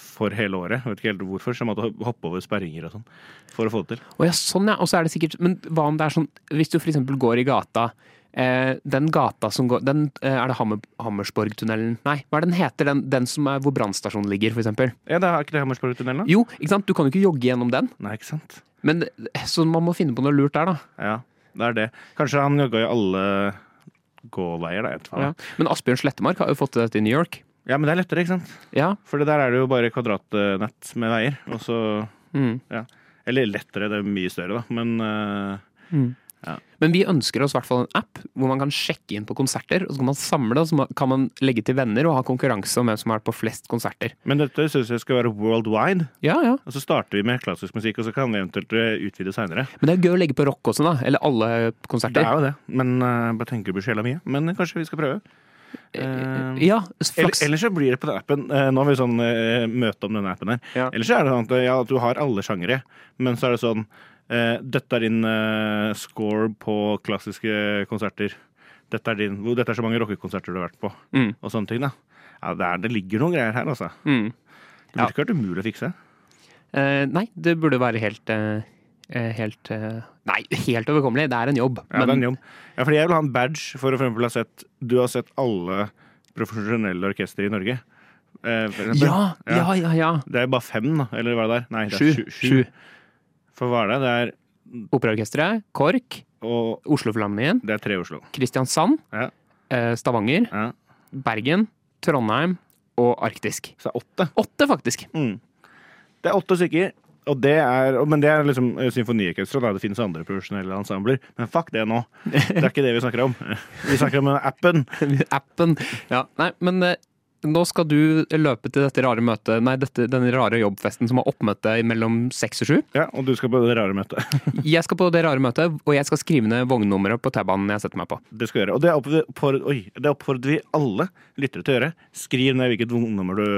for hele året. Jeg vet ikke helt hvorfor, så jeg måtte ho- hoppe over sperringer og sånn for å få det til. Oh, ja, sånn ja. Og så er det sikkert Men hva om det er sånn Hvis du eksempel går i gata eh, Den gata som går den, eh, Er det Hammer, Hammersborgtunnelen? Nei, hva er den heter? Den, den som er hvor brannstasjonen ligger, eksempel? Ja, det er ikke det Hammersborgtunnelen, da? Jo, ikke sant? Du kan jo ikke jogge gjennom den. Nei, ikke sant? Men eh, Så man må finne på noe lurt der, da. Ja, det er det. Kanskje han jogga i alle gåveier, da. Ja. Men Asbjørn Slettemark har jo fått til dette i New York. Ja, men det er lettere, ikke sant? Ja. For der er det jo bare kvadratnett med veier. Og så Mm. Eller lettere, det er mye større, da. Men eh, Men vi ønsker oss i hvert fall en app hvor man kan sjekke inn på konserter. Og så kan man samle, og så kan man legge til venner og ha konkurranse om hvem som har vært på flest konserter. Men dette syns jeg skal være worldwide. Ja, ja. Og så starter vi med klassisk musikk, og så kan vi eventuelt eh, utvide seinere. Men det er gøy å legge på rock også, da. Eller alle konserter. Det er jo det. Men uh, bare tenker du sjela mye. Men kanskje vi skal prøve. Eh, Ja, flaks. ellers så blir det på den appen eh, Nå har vi sånn eh, møte om denne appen her. Ja. Ellers så er det sånn at, ja, du har alle sjangere, men så er det sånn Dette er din score på klassiske konserter. Dette er, din, dette er så mange rockekonserter du har vært på, Mm. og sånne ting. da ja, det, er, det ligger noen greier her, altså. Mm. Det burde ikke vært umulig å fikse. Uh, nei, det burde være helt eh, Helt eh, Nei, helt overkommelig. Det er en jobb. Ja, det er en jobb. Ja, fordi jeg vil ha en badge for å for ha sett Du har sett alle profesjonelle orkestre i Norge. Eh, ja, ja, ja, ja. Det er bare fem, da. Eller hva er det der? Nei, det er sju. Sju. For hva er det? Det er, Operaorkesteret, KORK, og Oslofilharmonien, det er tre Oslo. Kristiansand, Ja. eh, Stavanger, Ja. Bergen, Trondheim og Arktisk. Så det er åtte. Åtte, faktisk. Mm. Det er åtte stykker. Og det er, men det er liksom eh, symfoniorkestre. da. Det finnes andre profesjonelle ensembler. Men fuck det nå. Det er ikke det vi snakker om. Vi snakker om appen. <laughs> Appen. Ja, nei, men eh, nå skal du løpe til dette rare møtet, nei, dette, denne rare jobbfesten som har oppmøte mellom seks og sju. Ja, Og du skal på det rare møtet. <laughs> Jeg skal på det rare møtet, og jeg skal skrive ned vognnummeret på T-banen jeg setter meg på. Det skal gjøre. Og det oppfordrer, oppfordrer- oi, det oppfordrer vi alle lyttere til å gjøre. Skriv ned hvilket vognnummer du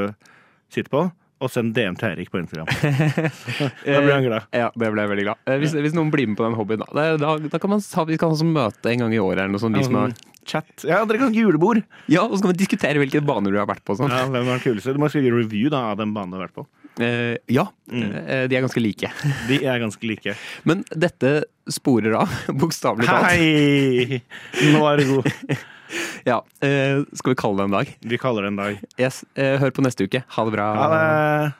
sitter på, og send DM til Erik på Instagram. <laughs> da blir han glad. Ja, det ble jeg veldig glad. Eh, Hvis, hvis noen blir med på den hobbyen, da. Da, da kan man ha, vi kan ha sånn møte en gang i året eller noe sånt. De som har, Chat. Ja, dere kan ha julebord. ja, og så kan vi diskutere hvilke baner du har vært på. Sånn. Ja, hvem var den kuleste? Du må skrive review da, av den banen du har vært på. Eh, ja, eh, de er ganske like. <laughs> De er ganske like. Men dette sporer av, <laughs> bokstavelig talt. Hei! Nå er du god. <laughs> Ja, eh, skal vi kalle det en dag? Vi kaller det en dag. Yes, eh, hør på neste uke. Ha det bra. Ha det!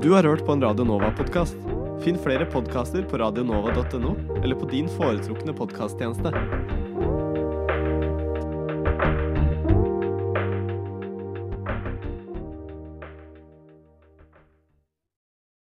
Du har hørt på en Radio Nova-podkast. Finn flere podkaster på radionova.no eller på din foretrukne podkasttjeneste.